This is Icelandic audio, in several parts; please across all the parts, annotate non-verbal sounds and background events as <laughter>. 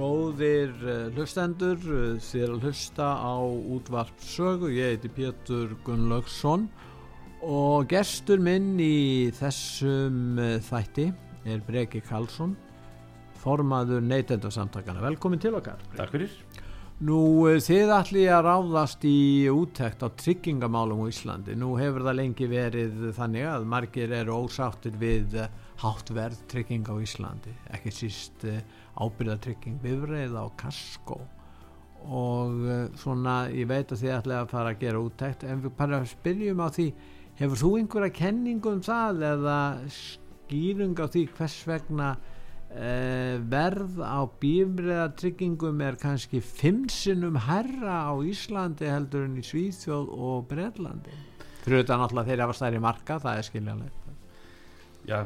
Góðir uh, hlustendur, uh, þér að hlusta á útvarp sögu, ég heiti Pétur Gunnlaugsson og gestur minn í þessum uh, þætti er Breki Karlsson, formaður neytendarsamtakana. Velkomin til okkar. Takk fyrir. Nú þið ætli að ráðast í úttekt á tryggingamálum á Íslandi. Nú hefur það lengi verið þannig að margir eru ósáttir við háttverð trygging á Íslandi, ekki síst ábyrðartrygging bifreið á kasko. Og uh, svona ég veit að þið ætlaði að fara að gera úttækt en við bara spyrjum á því hefur þú einhverja kenningu um það eða skýrung á því hvers vegna uh, verð á bifreiðartryggingum er kannski fimmsinum herra á Íslandi heldur en í Svíþjóð og Breitlandi fyrir þetta náttúrulega þeirra var stærri marka það er skiljanlegt. Já,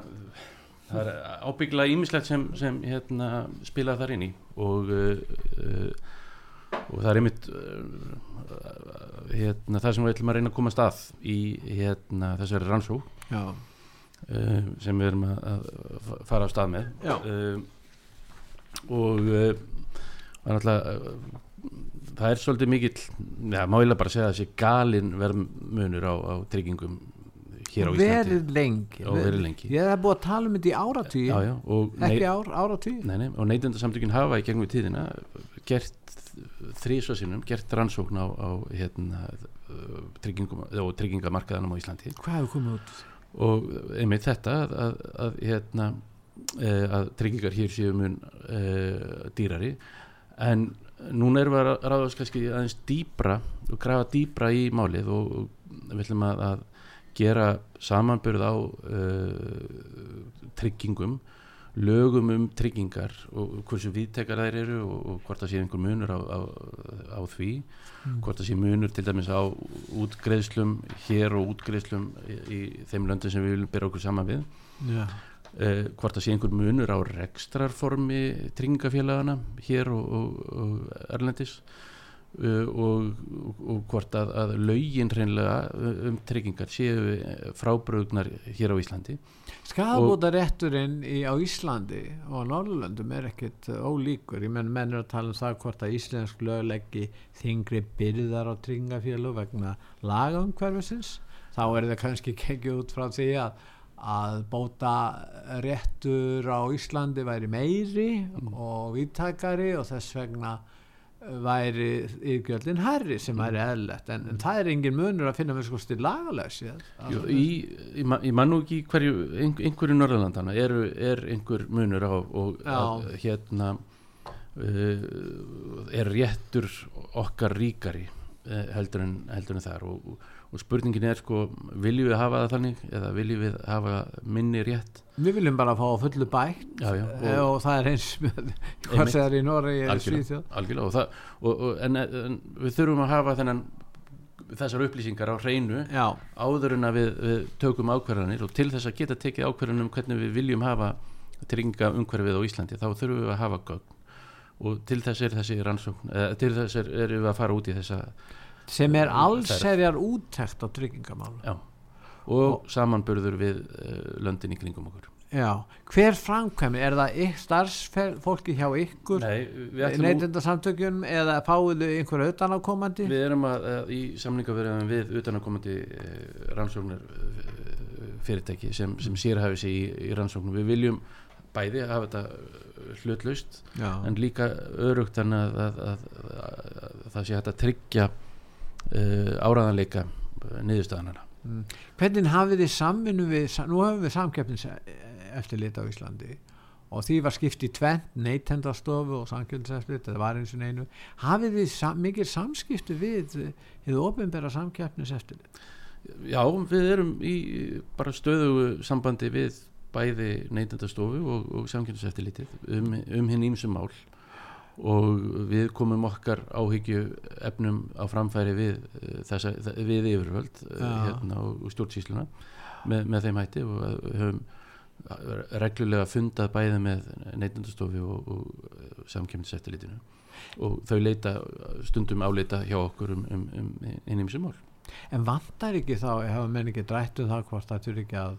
það er ábyggla ímislegt sem, sem hérna, spila þar inn í og, uh, og það er einmitt uh, hérna, það sem við ætlum að reyna að koma stað í hérna, þessari rannsó uh, sem við erum að, að fara á stað með. Og er það er svolítið mikill já, má ég bara segja að þessi galin verðmunur á, á tryggingum hér á Íslandi. verið lengi, já, verið lengi. ég hef búið að tala um þetta í já, ekki ár, áratví og neytendarsamtökin hafa í gegnum tíðina gert þrísvarsinum gert rannsókn á, á hérna, og tryggingamarkaðanum á Íslandi. Hvað hefur komið út? og einmitt þetta að, að, að, hérna, að tryggingar hér séu mun uh, dýrari. En núna erum við að ráðast kannski aðeins dýbra og grafa dýbra í málið og við ætlum að gera samanbyrð á uh, tryggingum lögum um tryggingar og hversu viðtekar þær eru og, og hvort það sé einhver munur á, á, á því mm. hvort það sé munur til dæmis á útgreðslum hér og útgreðslum í, í þeim löndum sem við viljum byrja okkur saman við yeah. uh, hvort það sé einhver munur á rekstrarformi tryggingafélagana hér og, og, og erlendis og, og, og hvort að, að laugin hreinlega um tryggingar séu frábrögnar hér á Íslandi. Skafabóta rétturinn í, á Íslandi og á Norrlöndum er ekkert ólíkur, ég menn menn er að tala um það hvort að íslensk lögleggi þingri byrðar á tryggingafélag vegna lagumhverfisins þá er það kannski kekið út frá því að að bóta réttur á Íslandi væri meiri mm. og viðtakari og þess vegna væri yfirgjöldin herri sem væri eðlert en, en það er engin munur að finna með sko stið lagalega síðan ég man nú ekki hverju einhverju Norðalandana er, er einhver munur á og að, hérna uh, er réttur okkar ríkari uh, heldur, en, heldur en þar. Og, og spurningin er sko viljum við hafa það þannig eða viljum við hafa minni rétt? Við viljum bara fá fullu bætt já, já, og, og það er eins hvað segðar í og og, en, en við þurfum að hafa þennan þessar upplýsingar á hreinu já. áður en að við, við tökum ákverðanir og til þess að geta tekið ákverðanum hvernig við viljum hafa trygginga umhverfið á Íslandi þá þurfum við að hafa gögn. Og til þess er þessi rannsókn eða, til þess er, er við að fara út í þessa sem er allserjar úttækt á tryggingamál já. Og, og samanburður við uh, löndin í kringum okkur. Já, hver framkvæmi, er það starfsfólki hjá ykkur neytindarsamtökjum eða fáiðu einhverju utanákomandi? Við erum að, að í samlingaverðum við utanákomandi eh, rannsóknir eh, fyrirtæki sem, sem sérhæfi sig í, í rannsóknum. Við viljum bæði að hafa þetta hlutlaust Já. en líka örugt að, að, að það sé hægt að tryggja uh, áraðanleika niðurstöðanana mm. Hvernig hafið þið samvinnu við, nú hafum við samkeppnis eftirlit á Íslandi og því var skipt í tvent neytendastofu og samkeppniseftirlit, þetta var eins og einu. Hafið þið sam, mikil samskiptu við hefur ofinbæra samkeppniseftirlit Já, við erum í bara stöðu sambandi við bæði neytendastofu og, og samkynnseftilitið um, um hinn ímsum mál og við komum okkar áhyggju efnum á framfæri við eh, þessa, við yfirvöld eh, Já. hérna og, stjórnsýsluna með, með þeim hætti og að við höfum reglulega fundað bæði með neytendastofu og, og samkynnseftilitinu og þau leita stundum áleita hjá okkur um, um, um hinn ímsum mál En vantar ekki þá, hafa menn ekki drætt um það hvort það þurfi ekki að,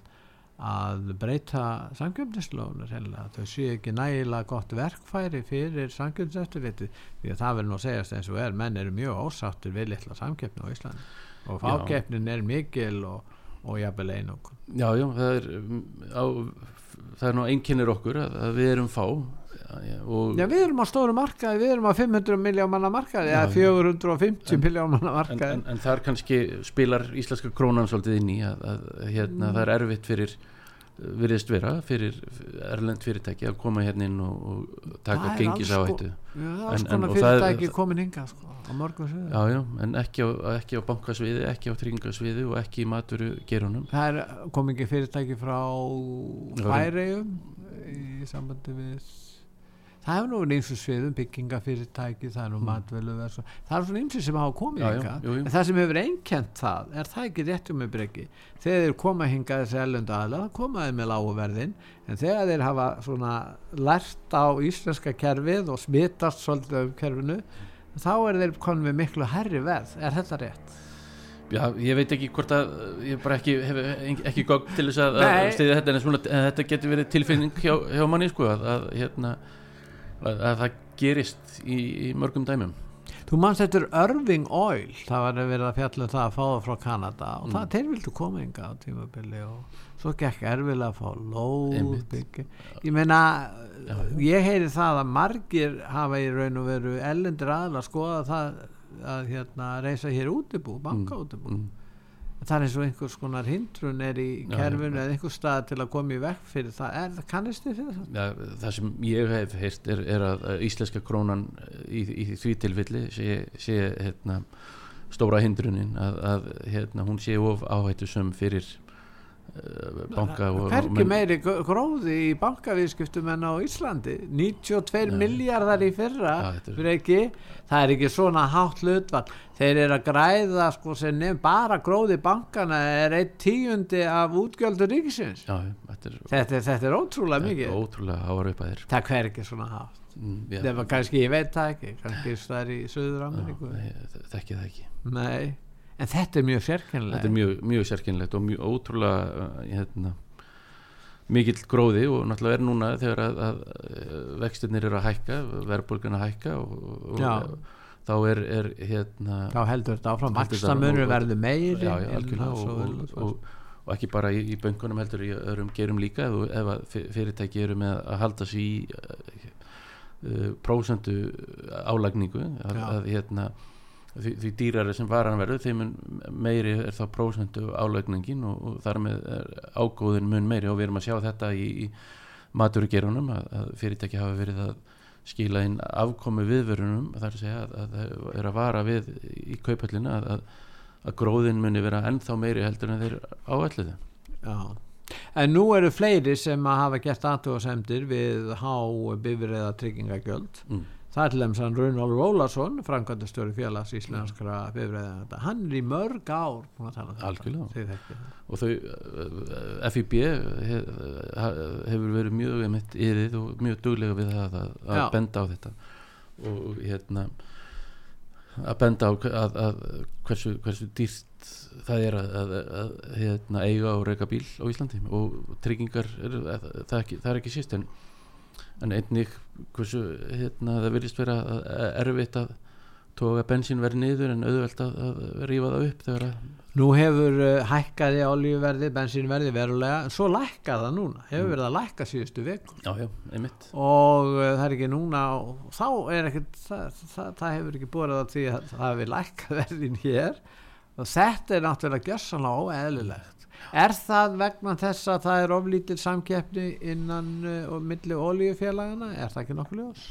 að breyta samgjöfnislónur hennilega, þau séu ekki nægilega gott verkfæri fyrir samgjöfniseftirliti því að það verður nú að segjast eins og er menn eru mjög ósáttir við litla samgjöfni á Íslandi. Og fákeppnin er mikil og, og jafnvel einokun Já, já, það er á, það er nú einkennir okkur að, við erum fá og Já, við erum á stóru markaði, við erum á 500 miljón manna markaði, eða 450 miljón manna en, markaði. en, en þar kannski spilar íslenska krónan svolítið inn í að, að hérna, það er erfitt fyrir virðist vera fyrir erlend fyrirtæki að koma hérna inn og, og taka gengis alls það er En- sko en- er- fyrirtæki komin hinga sko, á morgun já, en ekki á, ekki á bankasviði, ekki á tryggingasviði og ekki í maturu gerunum Það er kom ekki fyrirtæki frá Já. Færeyjum í sambandi við það hefur nú eins og sviðum byggingafyrirtæki, það er nú Mm. matvölu það er svona eins sem hafa komið jú. en það sem hefur einkent það er það ekki rétt um með breyki þegar þeir koma hingað þessi ellöndu aðla þá koma þeir með lágu verðin. En þegar þeir hafa svona lært á íslenska kerfið og smitast svolítið um kerfinu þá er þeir konum við miklu herri verð. Er þetta rétt? Já, ég veit ekki hvort að ég bara ekki, hef ekki gogg til þess að, að stiðja þetta en, svona, þetta getur verið tilfinning hjá, hjá manni sko að, að, hérna, að, að það gerist í, í mörgum dæmum Þú manst þetta er Irving Oil það var að vera að fjalla um það að fá það frá Kanada og það Mm. þeir vildu koma ynga á tímabili og svo gekk erfilega að fá lóð ég meina já. ég heyri það að margir hafa í raun og veru ellendir aðla að skoða það að hérna reysa hér útibú, banka útibú mm. Það er eins og einhvers konar hindrun er í kerfinu eða einhver stað til að koma í vekk fyrir það er, kannist þið fyrir það? ja, það sem ég hef heyrt er, er að íslenska krónan í, í því tilfelli sé, sé hérna, stóra hindrunin að, að hérna, hún sé of áhættu sem fyrir banka og, hvergi menn- meiri gr- gróði í bankaviðskiptum en á Íslandi. 92 Nei. miljardar í fyrra þetta er- ekki, það er ekki svona hátt hlutvall, þeir eru að græða sko nefn bara gróði bankana er eitt tíundi af útgjöldur ríkisins. Já, þetta er, þetta, er- þetta er ótrúlega mikið. ótrúlega það hver ekki svona hátt. Mm, kannski, ég veit það ekki, kannski það er í Suður Ameríku þekki það ekki. Nei, en þetta er mjög sérkennlega þetta er mjög, mjög sérkynlegt og mjög ótrúlega uh, hérna, mikill gróði og náttúrulega er núna þegar að, að vextirnir eru að hækka verðbólgan að hækka og, og þá er, er hérna þá heldur þetta áfram, og- verður meiri já, já, það og, og, og, ekki bara í, í böngunum heldur í öðrum gerum líka ef, fyrirtæki eru með að halda sér í uh, uh, prósentu álagningu að, að hérna því, því dýrari sem varan verður þeim meiri er þá prósentu álagningin og, og þar með ágóðin mun meiri og við erum að sjá þetta í, í maturgerunum að, að fyrirtæki hafa verið að skila inn afkomi viðverunum þar að segja að, að það er að vara við í kaupallina að, að, að gróðin muni vera ennþá meiri heldur en þeir áalliðu Já. En nú eru fleiri sem að hafa gert aðtúasemdir við há bifriða tryggingagjöld. mm. Það er til dæmis hann Runolf Ólason, framkvæmdastjóri félags íslenskra bifriða. Hann er í mörg ár búin að tala um þetta. Og þau uh, FIB hef, hefur verið mjög mitt yðið og mjög duglega við það að, að benda á þetta. Og hérna að benda á að, að hversu, hversu dýrt það er að, að, að hérna, eiga og reyka bíl á Íslandi. Og tryggingar er, það, er ekki, það er ekki síst en, en einnig hversu hérna, það virðist vera að- að erfitt að tóka bensín verið niður en auðvelt að, að rífa það upp þegar að Nú hefur uh, hækkaði olíuverði, bensínverði verulega, svo lækkað það núna. Hefur verið að lækka síðustu vikur. já, já, einmitt Og uh, það er ekki núna, og þá er ekkert, það, það, það hefur ekki borðið á því að það hefur lækkað <laughs> verðin hér. Og þetta er náttúrulega gjörsanlega óeðlilegt. Er það vegna þess að það er oflítil samkeppni innan uh, og milli olíufélagana? Er það ekki nokkuð ljós?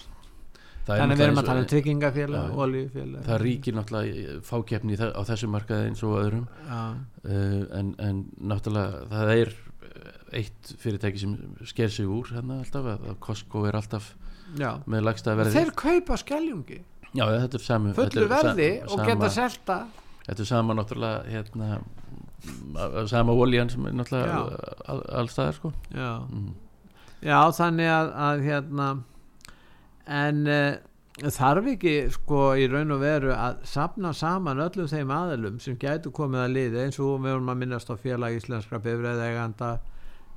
Þannig við erum að tala um tryggingafélag, Já. olíufélag. það ríkir náttúrulega fákeppni á þessu markaði eins og öðrum uh, en, en náttúrulega það er eitt fyrirtæki sem sker sig úr hérna alltaf, að, Costco er alltaf Já. með lagsta verði þeir kaupa skeljungi Já, þetta er samu fullu er verði sa- og geta selta Þetta er sama náttúrulega hérna sama oljan sem er náttúrulega all- allstaðar sko. Já, mm. já þannig að, að hérna en uh, þarf ekki sko í raun og veru að sapna saman öllum þeim aðilum sem gætu komið að liði eins og við vorum að minnast á félag íslenskra bifræðeganda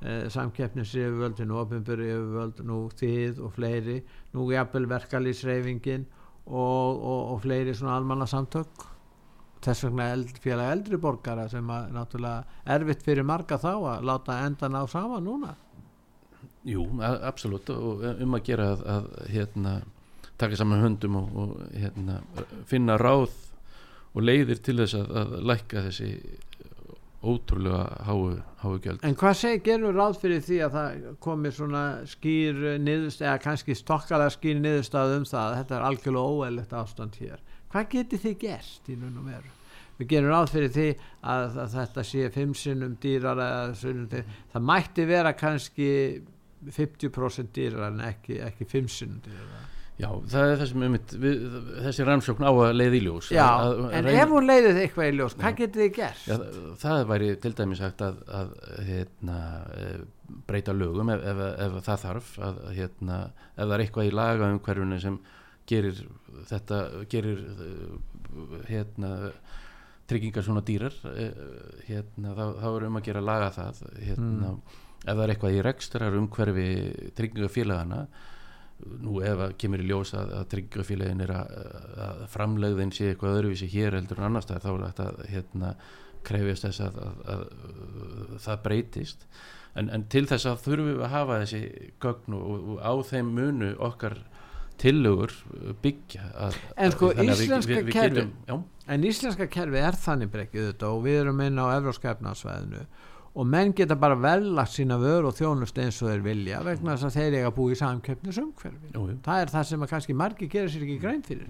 eh, samkeppnis yfirvöldin ofinbur yfirvöld, nú þið og fleiri nú jafnvel verkalýsreifingin og, og, og fleiri svona almanna samtök þess vegna eld, félag eldri borgara sem að náttúrulega erfitt fyrir marga þá að láta enda ná saman núna. Jú, absolutt og um að gera að, að hérna, taka saman höndum og, og hérna, finna ráð og leiðir til þess að, að lækka þessi ótrúlega háu, gjöld. En hvað segir, gerur ráð fyrir því að það komi svona skýr niðurst, eða kannski stokkalega skýr niðurstað um það? Að þetta er algjörlega óæðilegt ástand hér. Hvað getið þið gert í raun og veru? Við gerum ráð fyrir því að, að þetta sé fimm sinnum dýrar það mætti vera kannski 50% dýrar en ekki, ekki fimm sinnum dýrar. Já, það er þessum um þessi rannsókn á að leiði í ljós Já, að, að en reyna- ef hún leiðið eitthvað í ljós, hvað getið þið gert? Já, það væri til dæmis hægt að, að hérna, eh, breyta lögum ef, ef, ef það þarf að, hérna, ef það er eitthvað í laga um hverjunu sem gerir þetta gerir hérna, tryggingar svona dýrar eh, hérna, þá, þá er um að gera laga það hérna, ef það er eitthvað í rekstrar umhverfi tryggingafélagana nú ef að kemur í ljós að, að tryggingafélagin er að, að framlegðin sé eitthvað öðruvísi hér heldur en annars þá er þetta hérna, krefjast þess að, að, að, að það breytist. En, en til þess að þurfum við að hafa þessi gögn og, og á þeim munu okkar tillögur byggja að, En sko, íslenska við- við kerfið- getum- En íslenska kerfi er þannig brekkið þetta og við erum inn á evróska efnarsvæðinu og menn geta bara verðlagt sína vör og þjónust eins og þeir vilja vegna þess að þeir eiga að búa í samkeppnisumhverfi. Jú, jú. það er það sem að kannski margir gerir sér ekki grein fyrir.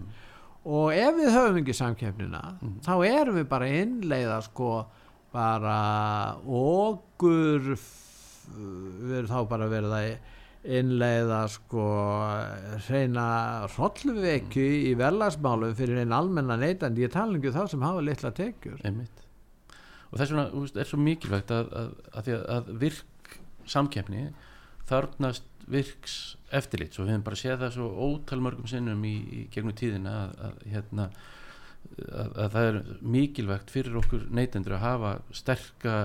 Og ef við höfum ekki samkeppnina Mm. þá erum við bara innleiða sko bara okur f- við erum þá bara verið að innleiða sko reyna hrollvekju í verðlagsmálum fyrir einn almenna neytandi. Ég tala ekki um þá sem hafa litla tekjur. Einmitt. Og þess vegna er svo mikilvægt að, að, að, að, virk samkeppni þarnast virks eftirlit svo við hefum bara séð það svo ótal mörgum sinnum í, í gegnum tíðina að, hérna, að, að það er mikilvægt fyrir okkur neytendur að hafa sterka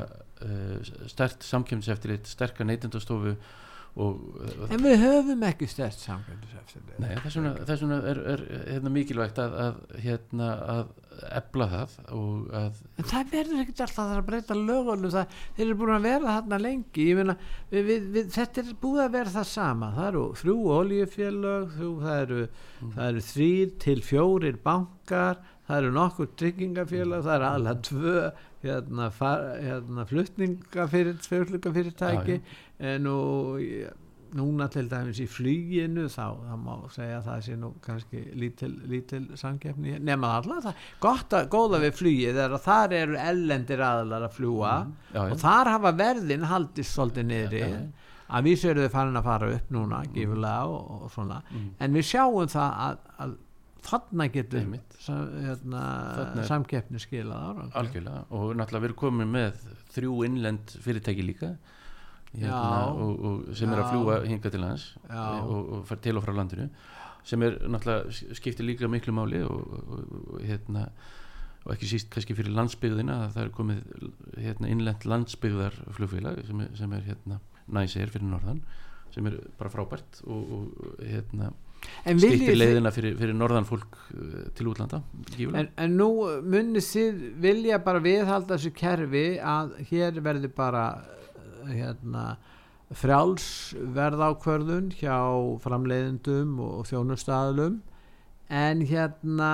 uh, stert samkeppniseftirlit, sterka neytendastofu og, og en við höfum ekki stert samkeppniseftirlit Nei, þess vegna, er, er hérna, mikilvægt að, að, hérna, að ebla það og að En það verður ekkert alltaf að breyta lögunum það, þeir eru búin að vera þarna lengi. Meina, við, við, við, þetta er búið að vera það sama, það eru þrjú oljufélög, það eru það eru þrýr til fjórir bankar, það eru nokkur tryggingafélög, það eru alveg tvö hérna, far, hérna flutningafyrirtæki en og núna til dæmis í fluginu þá, þá má segja að það sé nú kannski lítil, lítil samkeppni. Hér. nema alltaf það, gott að góða við flugið er að þar eru ellendir aðlar að fljúa já, já. og þar hafa verðin haldist svolítið niðri. Já, að vísu eru þau farin að fara upp núna gífulega og, og svona. Mm. en við sjáum það að, að þarna getur hérna, samkeppni skilað algjörlega og náttúrulega við erum komin með þrjú innlend fyrirtæki líka hérna, Já. og, og sem er að Já. fljúa hinga til lands Já. og, og fara til og frá landinu sem er náttúrulega skiptir líka miklu máli og, hérna og ekki síst kannski fyrir landsbyggðina að það er komið hérna, innlend landsbyggðar flugfélag sem er, sem er hérna, næsir fyrir norðan sem er bara frábært og, og hérna þið- leiðina fyrir, fyrir norðan fólk uh, til útlanda en, en nú munið þið vilja bara viðhalda þessu kerfi að hér verði bara uh, hérna frjáls verðákvörðun hjá framleiðendum og þjónustæðlum en hérna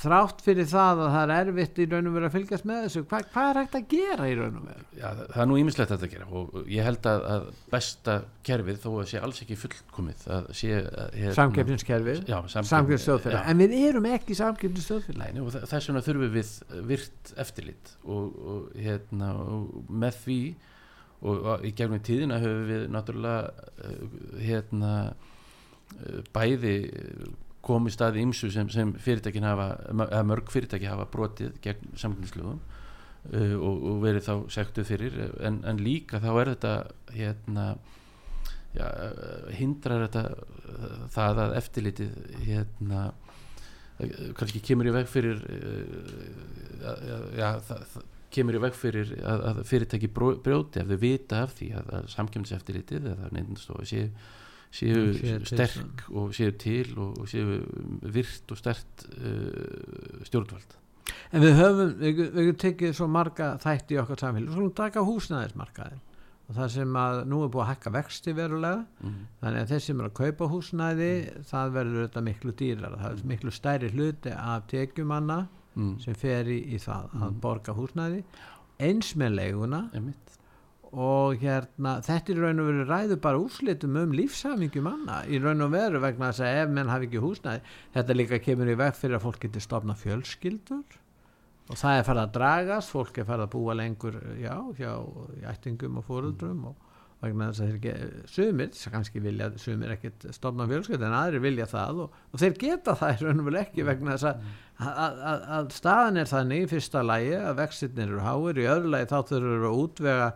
þrátt fyrir það að það er erfitt í raun og veru að fylgjast með þessu Hva, hvað er hægt að gera í raun og veru? Já, það er nú ímislegt að gera og ég held að, að besta kerfið þó að sé alls ekki fullkomið hérna, samkeppnisstjóðfélag já. en við erum ekki þa- þess vegna þurfum við virt eftirlit og, og, hérna, og með því og, í gegnum tíðina höfum við náttúrulega uh, hérna uh, bæði komið staði ímsu sem, sem fyrirtækin hafa eða mörg fyrirtæki hafa brotið gegn samkynslugum uh, og, og verið þá sektuð fyrir. En, en líka þá er þetta hérna já, uh, hindrar þetta uh, það að eftirlitið hérna uh, kannski kemur í veg fyrir uh, já, það, það kemur í veg fyrir að, að fyrirtæki brjóti ef þau vita af því að, að samkjömseftirlitið eða neindastofa séu, séu Mm, séu til, sterk og séu til og, og séu virt og stert uh, stjórnvald En við höfum, við, við tekið svo marga þætti í okkar samfélag, svo taka húsnæðismarkaðin og það sem að nú er búið að hækka vexti verulega, mm. þannig að þeir sem er að kaupa húsnæði, það verður þetta miklu dýrar, það er miklu stærri hluti af tekjumanna Mm. sem fer í, í það að Mm. borga húsnæði, eins með leiguna. Einmitt. Og hérna, þetta er raun og veru ræðu bara úrslitum um lífshafingjum manna í raun og veru vegna þess að ef menn hafi ekki húsnæði, þetta líka kemur í veg fyrir að fólk getur stofna fjölskyldur. Og það er farið að dragast fólk er farið að búa lengur já, hjá ættingum og fóruldrum og vegna þess að þeir ekki, sumir kannski vilja, sumir ekkit stofna fjölskyldur en aðrir vilja það og, og þeir geta það í raun og veru ekki vegna þess að, að, að, að staðan er þannig í fyrsta lægi að vextirnir eru háir, í öðru lægi þá þurfur að útvega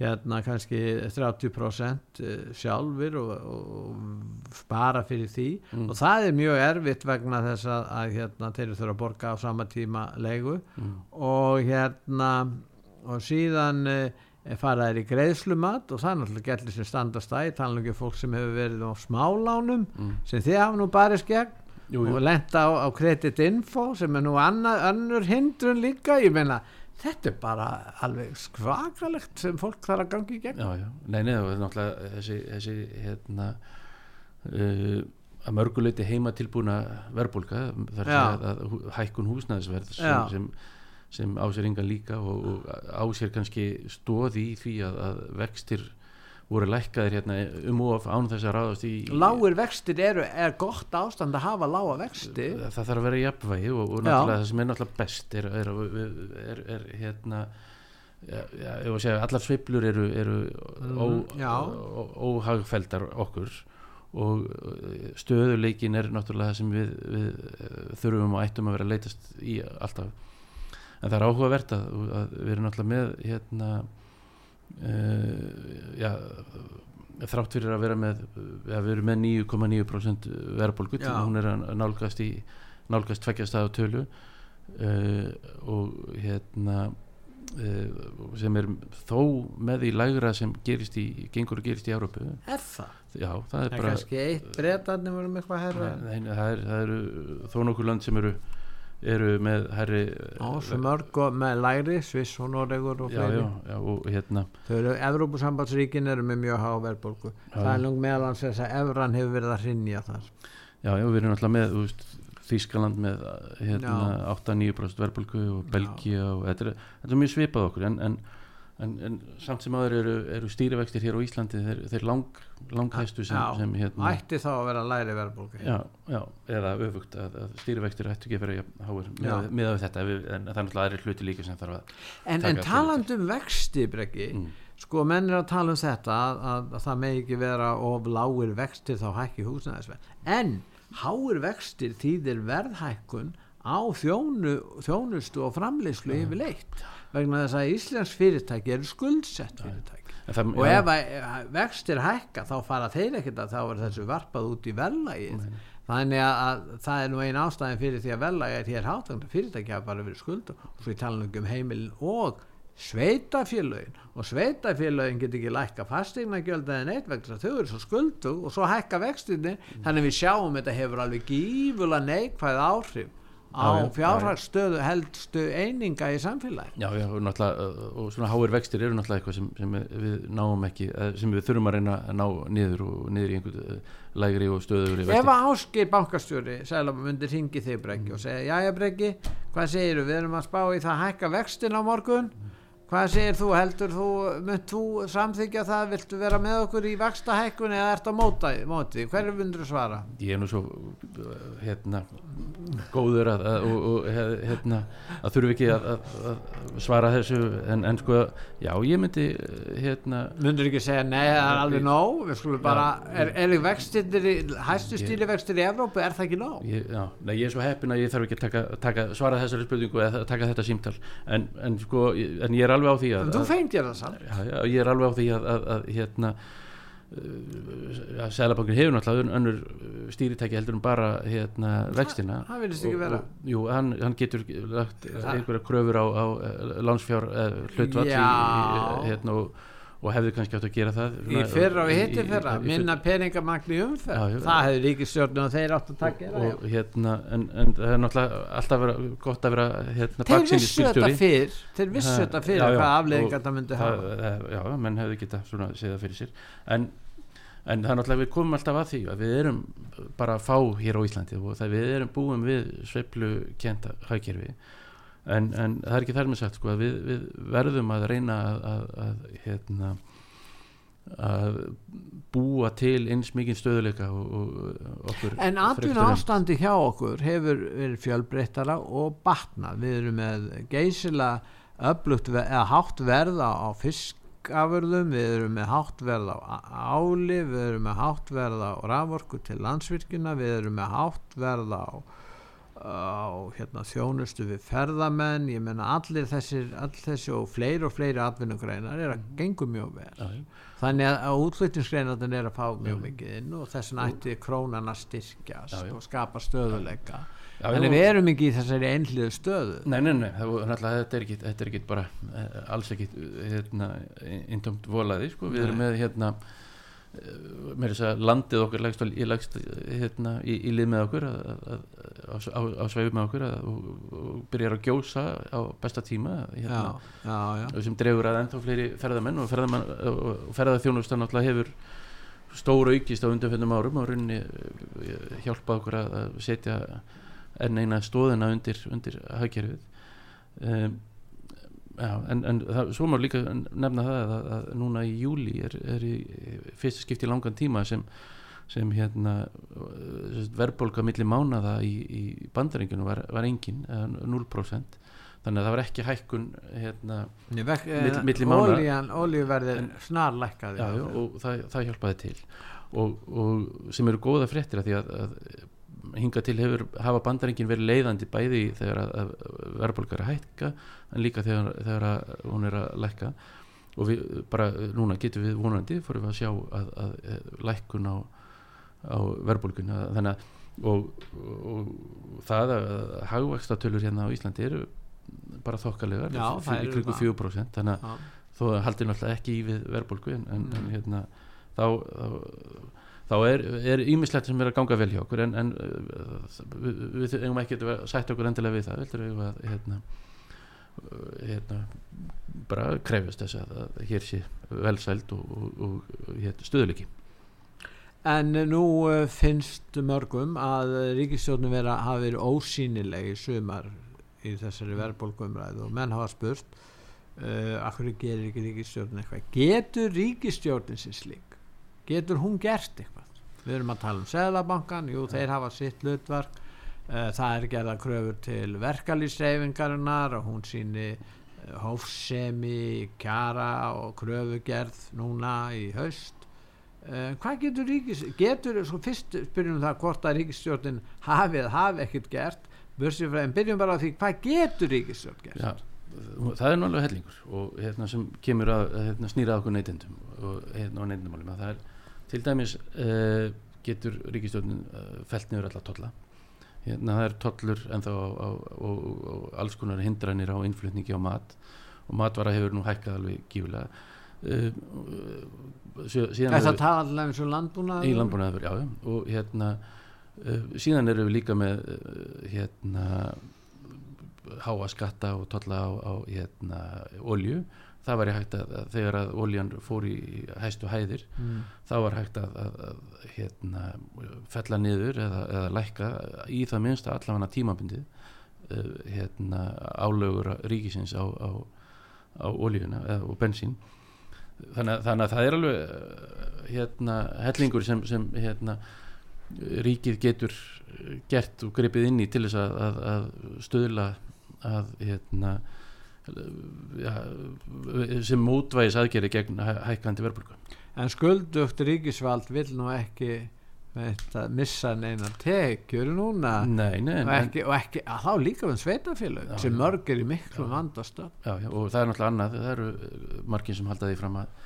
hérna kannski 30% sjálfur og, og spara fyrir því Mm. og það er mjög erfitt vegna þess að, að hérna, þeir þurfa að borga á sama tíma leigu Mm. og hérna og síðan uh, fara þær í greiðslumat og það er náttúrulega gellir sem standast tala nú ekki um fólk sem hefur verið á smálánum Mm. sem þið hafa nú barist gegn Jú, jú. og lenda á, á Credit Info sem er nú annað, önnur hindrun líka ég meina þetta er bara alveg skvakalegt sem fólk þarf að gangi í gegn. Já, já, nei, nei, og náttúrulega þessi, þessi hérna uh, að mörguleiti heima tilbúna verbulga, þar Já. að, að hækkun húsnæðisverð sem, sem, sem á sér engan líka og, og á sér kannski stóði í því að, að vextir voru lækkaðir hérna um of án þess að ráðast í lágir vextir eru, er gott ástand að hafa lága vexti það þarf að vera í jafnvægi og, og Já. náttúrulega það sem er náttúrulega best er, er, er, er, hérna já, já, ef að segja, allar sveiflur eru, eru ó, Mhm, já. ó, óhagfeldar okkur og uh, stöðuleikin er náttúrulega það sem við, við uh, þurfum og ættum að vera að leitast í alltaf en það er áhugavert að, að við erum náttúrulega með hérna já þrátt fyrir að vera með við erum með 9,9% verðbólgu hún er að nálgast í nálgast tveggjast að tölu. Uh, og hérna uh, sem er þó með í lægra sem gerist í gengur og gerist í Európu er það? já, það er Það er bara kannski eitt breytarnir voru með eitthvað herra Nei, það, er, eru þó nokkur lönd sem eru eru með herri mörg og með læri Sviss og Noregur og fleiri. já, já, og hérna. Evrópusambandsríkin eru með mjög há verðbólgu. Það er nú meðalans þess að Evran hefur verið að hrinja þar. Já, já, við erum alltaf með Þískaland með hérna, Já. 8-9% verðbólgu og Belgia og þetta er, þetta er mjög svipað okkur en, en, en, en samt sem aður eru, eru stýrivextir hér á Íslandi þeir, þeir lang, langhæstu sem, Já, sem hérna, ætti þá að vera læri verðbólgu já, já, eða öfugt að, að stýrivextir ættu ekki að vera háir með, þetta við, en það er náttúrulega aðrir hluti líka sem þarf að en, en talandi um vexti breggi mm, sko menn er að tala um þetta að, að, að það megi ekki vera of lágir vextir þá hækki húsnæðisverð. En háir vextir þýðir verðhækkun á þjónu, þjónustu og framleyslu yfirleitt vegna þess að Íslands fyrirtæki eru skuldsett fyrirtæki. En það, og ef ef vextir hækka þá fara þeir ekkert að þá er þessu varpað út í verðlagið. Þannig að, að það er nú ein ástæðin fyrir því að verðlagið er hér hátt fyrirtæki hafa bara verið skuld og svo nú ekki um heimilin og sveitafélögin og sveitafélögin get ekki lækka fastegna eða neitt vegna þess að þau eru svo skuldu og svo hækka vextinni þannig að við sjáum þetta hefur alveg gífulega neikvæð áhrif á Já, já, fjárhagsstöðu heldstu eininga í samfélagi Já, já, og náttúrulega uh, og svona háir vextir eru náttúrulega eitthvað sem, sem við náum ekki, eh, sem við þurfum að reyna að ná niður og niður í einhvern uh, lægri og stöður Ef að Áskir bankastjóri Sælum myndir ringi þig Breggi og segja Jæja Breggi, hvað segir við erum að spá í það að hækka vextin á morgun hvað segir þú, heldur þú mynd þú samþykja það, viltu vera með okkur í vaksta hækkun eða ert að móta móti, hverju myndur þú svara? Ég er nú svo hérna góður að, að, og, og he- hérna, að þurfi ekki að, að, að svara þessu en, en sko, já ég myndi hérna, Mundur ekki segja, nei, það er alveg nóg við skulum bara, er, er vextir hæstu stíli vextir í Evrópu, er það ekki nóg? ég, já, nei, ég er svo heppin að ég þarf ekki að taka, taka, svara þessari spurningu eða taka þetta símtal. En, en sko, en ég er alveg á því að, Þú að fengir það samt. Já, já, ég er alveg á því að, að, að hérna uh, Sælabankin hefur náttúrulega önnur uh, stýritæki heldur en bara hérna vextina. ekki Og- og, jú, hann, hann getur lagt einhverja kröfur á, á uh, hlutvall í, Já. í, hérna, og, og hefði kannski átt að gera það Í fyrra og í- hitti í- fyrra, minna peningamagn í umferð. Já, já. það hefði ríkistjórnum og þeir átt að taka og, það og hérna en, en það er náttúrulega alltaf vera, gott að vera hérna, Þeir vissu þetta fyrr þeir vissu þetta fyrr já, hvað og afleðingar það myndi það, hafa. það, já, menn hefði geta svona það fyrir sér. En, en það er náttúrulega við komum alltaf að því að við erum bara fá hér á Íslandi og það við erum búum við sveiflu kjenta hagkerfi en, en það er ekki þar með sagt sko, við, við verðum að reyna að, að, að hérna að búa til eins mikið stöðuleika og, og okkur En en- ástandi hjá okkur hefur verið fjölbreyttara og batnað. Við erum með geysilega öflugt eða hátt verða á fiskafurðum, við erum með hátt verða á áli, við erum með hátt verða á raforku til landsvirkina, við erum með hátt verða á, á hérna, þjónustu við ferðamenn, ég menna allir þessir, all þessi og fleiri og fleiri atvinnugreinar er að gengur mjög vel. Já. Þannig að, að útflutningsgreinarnir er að fá mjög mikið inn og þess vegna ætti krónan að styrkjast Já, og skapa stöðuleika. Já, Þannig við erum ekki í þessari einhliðu stöðu. Nei, nei, nei, þetta er ekki, þetta er ekki bara eh, alls ekki hérna, indomt volaði, sko, við erum með hérna með þess að landið okkur í, legst hérna, í, í lið með okkur að, að, á, sveif með okkur að, og, og byrjar að gjósa á besta tíma hérna, Já, já, já. sem dregur að ennþá fleiri ferðamenn og, ferðamenn, og ferðarþjónustan náttúrulega hefur stóra aukist á undanfjöndum árum og runni hjálpa okkur að, setja enn eina stóðina undir, undir hagkerfið um, já, en, en það, svo má líka nefna það að, að núna í júli er, er í fyrsta skipti langan tíma sem sem hérna verðbólka milli mánada í, í bandarengjunum var, var engin, eða 0% þannig að það var ekki hækkun hérna, Nei, vek, Milli- milli mánaða. Ólíjan, ólíuverðir snarlækkaði. og það, það hjálpaði til og, og sem eru góða fréttir að því að, að hinga til hefur hafa bandaringin verið leiðandi bæði þegar að, verðbólgar er að hækka en líka þegar, þegar að hún er að lækka og við bara núna getum við vonandi við að sjá að, að, að lækkun á, á verðbólguna þannig að og, og það að hagvaxtatölur hérna á Íslandi eru bara það í það. 4% þannig að þó að haldi náttúrulega ekki í við verðbólgu en, en, en Mm. hérna þá, þá, þá er, ímislegt sem er að ganga vel hjá okkur en, en uh, við, við eigum ekki að sætta okkur endilega við það vildur við að hérna, uh, hérna bara krefjast þess að, að hér sé velsæld og, og, og hérna, stöðuleiki En nú uh, finnst mörgum að ríkistjórnum vera, hafa verið ósýnileg í sumar í þessari verðbólgumræðu og menn hafa spurt uh, akkur gerir ekki ríkistjórnin eitthvað? Getur ríkistjórnin sér slík getur hún gert eitthvað? Við erum að tala um Seðlabankan jú þeir hafa sitt hlutverk. Uh, það er gerða kröfur til verkalýsreifingarinnar og hún síni uh, hófsemi, kjara og kröfugerð núna í haust. Uh, hvað getur ríkis getur, sko fyrst spyrjum það hvort að ríkisstjórnin hafi eða hafi ekkert gert. Bursið frá, en byrjum bara á því hvað getur ríkisstjórn gert? Já, það er alveg hellingur og hérna sem kemur að hérna, snýra okkur neytendum og hérna á neytendumálum að það er til dæmis uh, getur ríkistjórnin uh, felt niður alla tolla. Hérna það er tollur en þá og, alls konar hindranir á innflutningi á mat og matvara hefur nú hækkað alveg gífulega uh, síðan hefur- tala allavega eins og landbúnað í landbúnaður, já, og hérna síðan erum við líka með hérna háa skatta og tolla á, á hérna olju það var hægt að, að þegar að oljan fór í hæstu hæðir mm. þá var hægt að, að, hérna, fella niður eða, eða lækka í það minnsta allavega tímabundið uh, hérna, álögur ríkisins á, á, á oljuna eða, og bensín þannig, þannig að það er alveg uh, hérna, hellingur sem, sem hérna, ríkið getur gert og gripið inn í til þess að, að, að stöðla að hérna ja, sem mótvægis aðgeri gegn hæ- hækkandi verðbólgu. En skuldugt ríkisvald vil nú ekki veit, að missa neina tekjur núna. Nei, nei, og ekki, og ekki að þá líka með sveitafélag Já, sem mörg er í miklu já, og það er náttúrulega annað það eru margir sem halda því fram að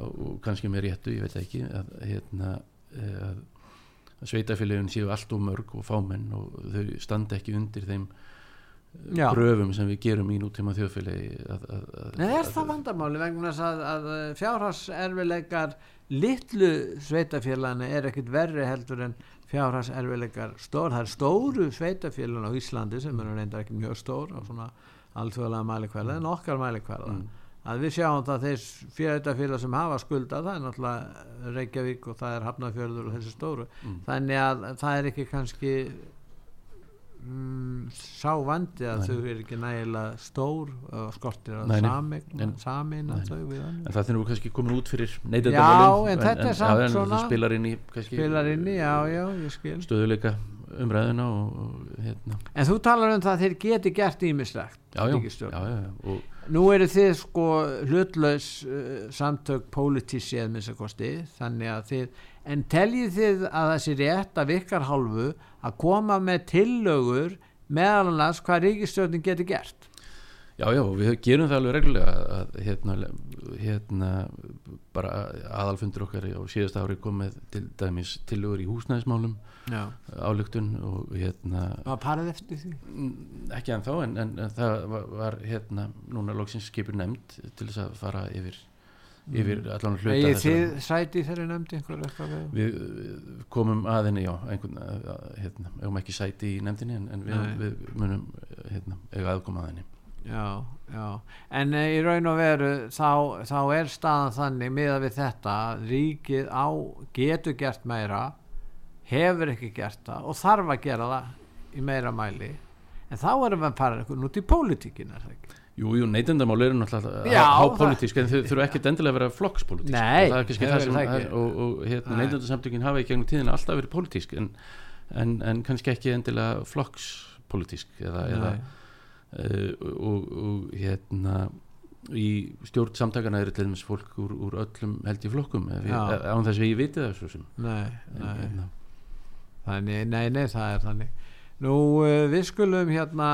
og kannski með réttu, ég veit ekki að, hérna, eh, að, sveitafélagin séu allt og mörg og fámenn og þau standa ekki undir þeim Já. gröfum sem við gerum í nútíma þjóðfélagi Nei, er að- það vandamáli vegna þess að, að fjárhagserfileikar litlu sveitafélagana er ekkit verri heldur en fjárhagserfileikar stór, það er stóru sveitafélagana á Íslandi sem eru reyndar ekki mjög stór á svona alþjóðlega mælikvæða en okkar mælikvæða Mm. að við sjáum það að þeir sveitafélag sem hafa skulda það er náttúrulega Reykjavík og það er Hafnarfjörður og þessi stóru Mm. þannig að það er ekki kannski mm, sá vandi að Nei. þau eru ekki nægilega stór og skortir að En- sameina Nei. þau við En önnur það er nú kannski komin út fyrir Já, neytendamálin en þetta er samt já, en svona- spilar inn í kannski, spilar inn í, já, já, stöðuleika umræðina og, og hérna. En þú talar um það að þeir geti gert ímislegt já, já, já, já, já, og nú eru þið sko hlutlaus uh, samtök pólitísið minnstakosti þannig að þið en teljið þið að það sé rétt af ykkar hálfu að koma með tillögur meðal annars hvað ríkistjórnin geti gert Já, já, við gerum það alveg reglulega að hérna, hérna bara aðalfundur okkar á síðasta ári komið til dæmis tillögur í húsnæðismálum já. ályktun og hérna Var parið eftir því? ekki ennþá en, en, en það var hérna núna loksins skipur nefnd til þess að fara yfir, yfir allan hluta Egið þið sæti þeirri nefndi einhver eitthvað við? komum að henni, já einhvern, hérna, eigum ekki sæti í nefndinni en, en við, við munum hérna, eiga aðkoma að henni Já, já, en eh, í raun og veru þá, þá er staðan þannig miða við þetta að ríkið á getur gert meira hefur ekki gert það og þarf að gera það í meira mæli en þá erum við að fara einhvern út í pólitíkin er það ekki? Jú, jú, neytendamál eru náttúrulega hápolítísk en þau þurfa ekkert endilega að vera flokkspolítísk Nei, það er kannski það sem er, og, og hérna, Nei. neytendasamtökin hafa í gegnum tíðina alltaf verið pólitísk en, en, en kannski ekki endilega flokkspolítísk eða, eða uh, og, og hérna í stjórn samtakana eru til dæmis fólk úr, úr öllum held í flokkum án þess að ég viti það svo sem Nei, nei. hérna, Þannig, nei, nei, það er þannig. Nú, uh, við skulum hérna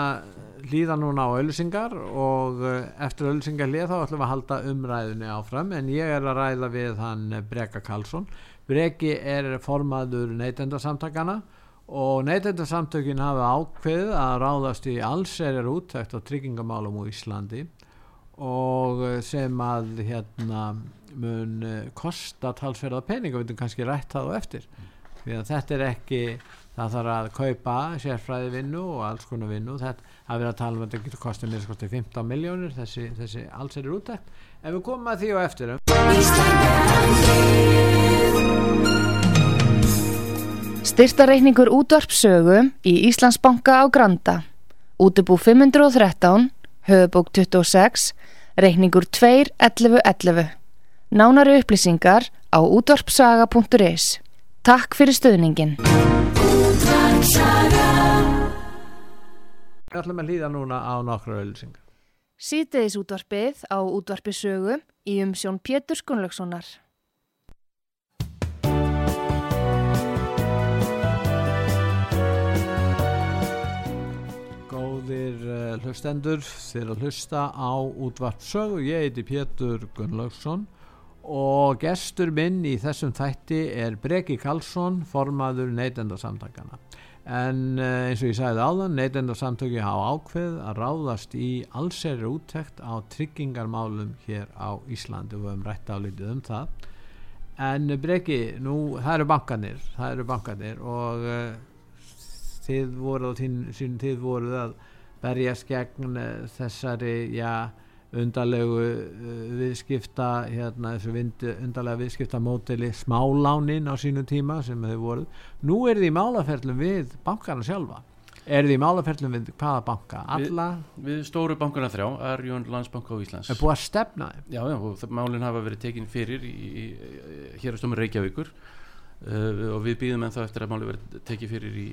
hlýða núna á öllusingar og uh, eftir öllusingar hlýða þá ætlum við að halda umræðunni áfram en ég er að ræða við hann eh, Breka Karlsson. Breki er formaður neytendasamtakana og neytendasamtökin hafa ákveðið að ráðast í allserjar úttækt á tryggingamálum á Íslandi og eh, sem að hérna mun eh, kosta talsverða pening og við getum kannski rætt það á eftir því að þetta er ekki það þarf að kaupa sérfræði vinnu og alls konar vinnu það er að tala um að þetta getur kostið mér skostið 15 miljónir þessi, þessi alls er útækt en við komum að því og eftir Styrtareikningur útvarpsögu í Íslandsbanka á Granda. Útubú 513, höfubók 26, reikningur 2.11.11. Nánari upplýsingar á útvarpsaga.is. Takk fyrir stöðningin. Við ætlum að hlýða núna á nokkra ölsingar Síðdeis útvarpið á útvarpisögu í umsjón Pétur Gunnlaugssonar. Góðir uh, hlustendur þeir að hlusta á útvarpsögu ég heiti Pétur Gunnlaugsson og gestur minn í þessum þætti er Breki Karlsson formaður neytendasamtakana en uh, eins og ég sagði áðan neytendasamtöki hafa ákveð að ráðast í allseri úttekt á tryggingarmálum hér á Íslandi og við höfum rætt álítið um það. En uh, Breki, nú það eru bankanir það eru bankanir og uh, þið voruð sín tíð voruð að berjast gegn uh, þessari já, undarlegu uh, viðskipta hérna, þessu undarlega viðskipta mótili smálánin á sínu tíma sem þau voruð nú er þið í málaferlum við bankana sjálfa. Er þið í málaferlum við hvaða banka? Við- alla? við stóru bankana þrjá, Arjón Landsbanka á Íslands. Er búið að stefna þeim? Já, já, og það- málin hafa verið tekin fyrir í, í, í hérastómi Reykjavíkur uh, og við býðum ennþá eftir að máli verið tekið fyrir í,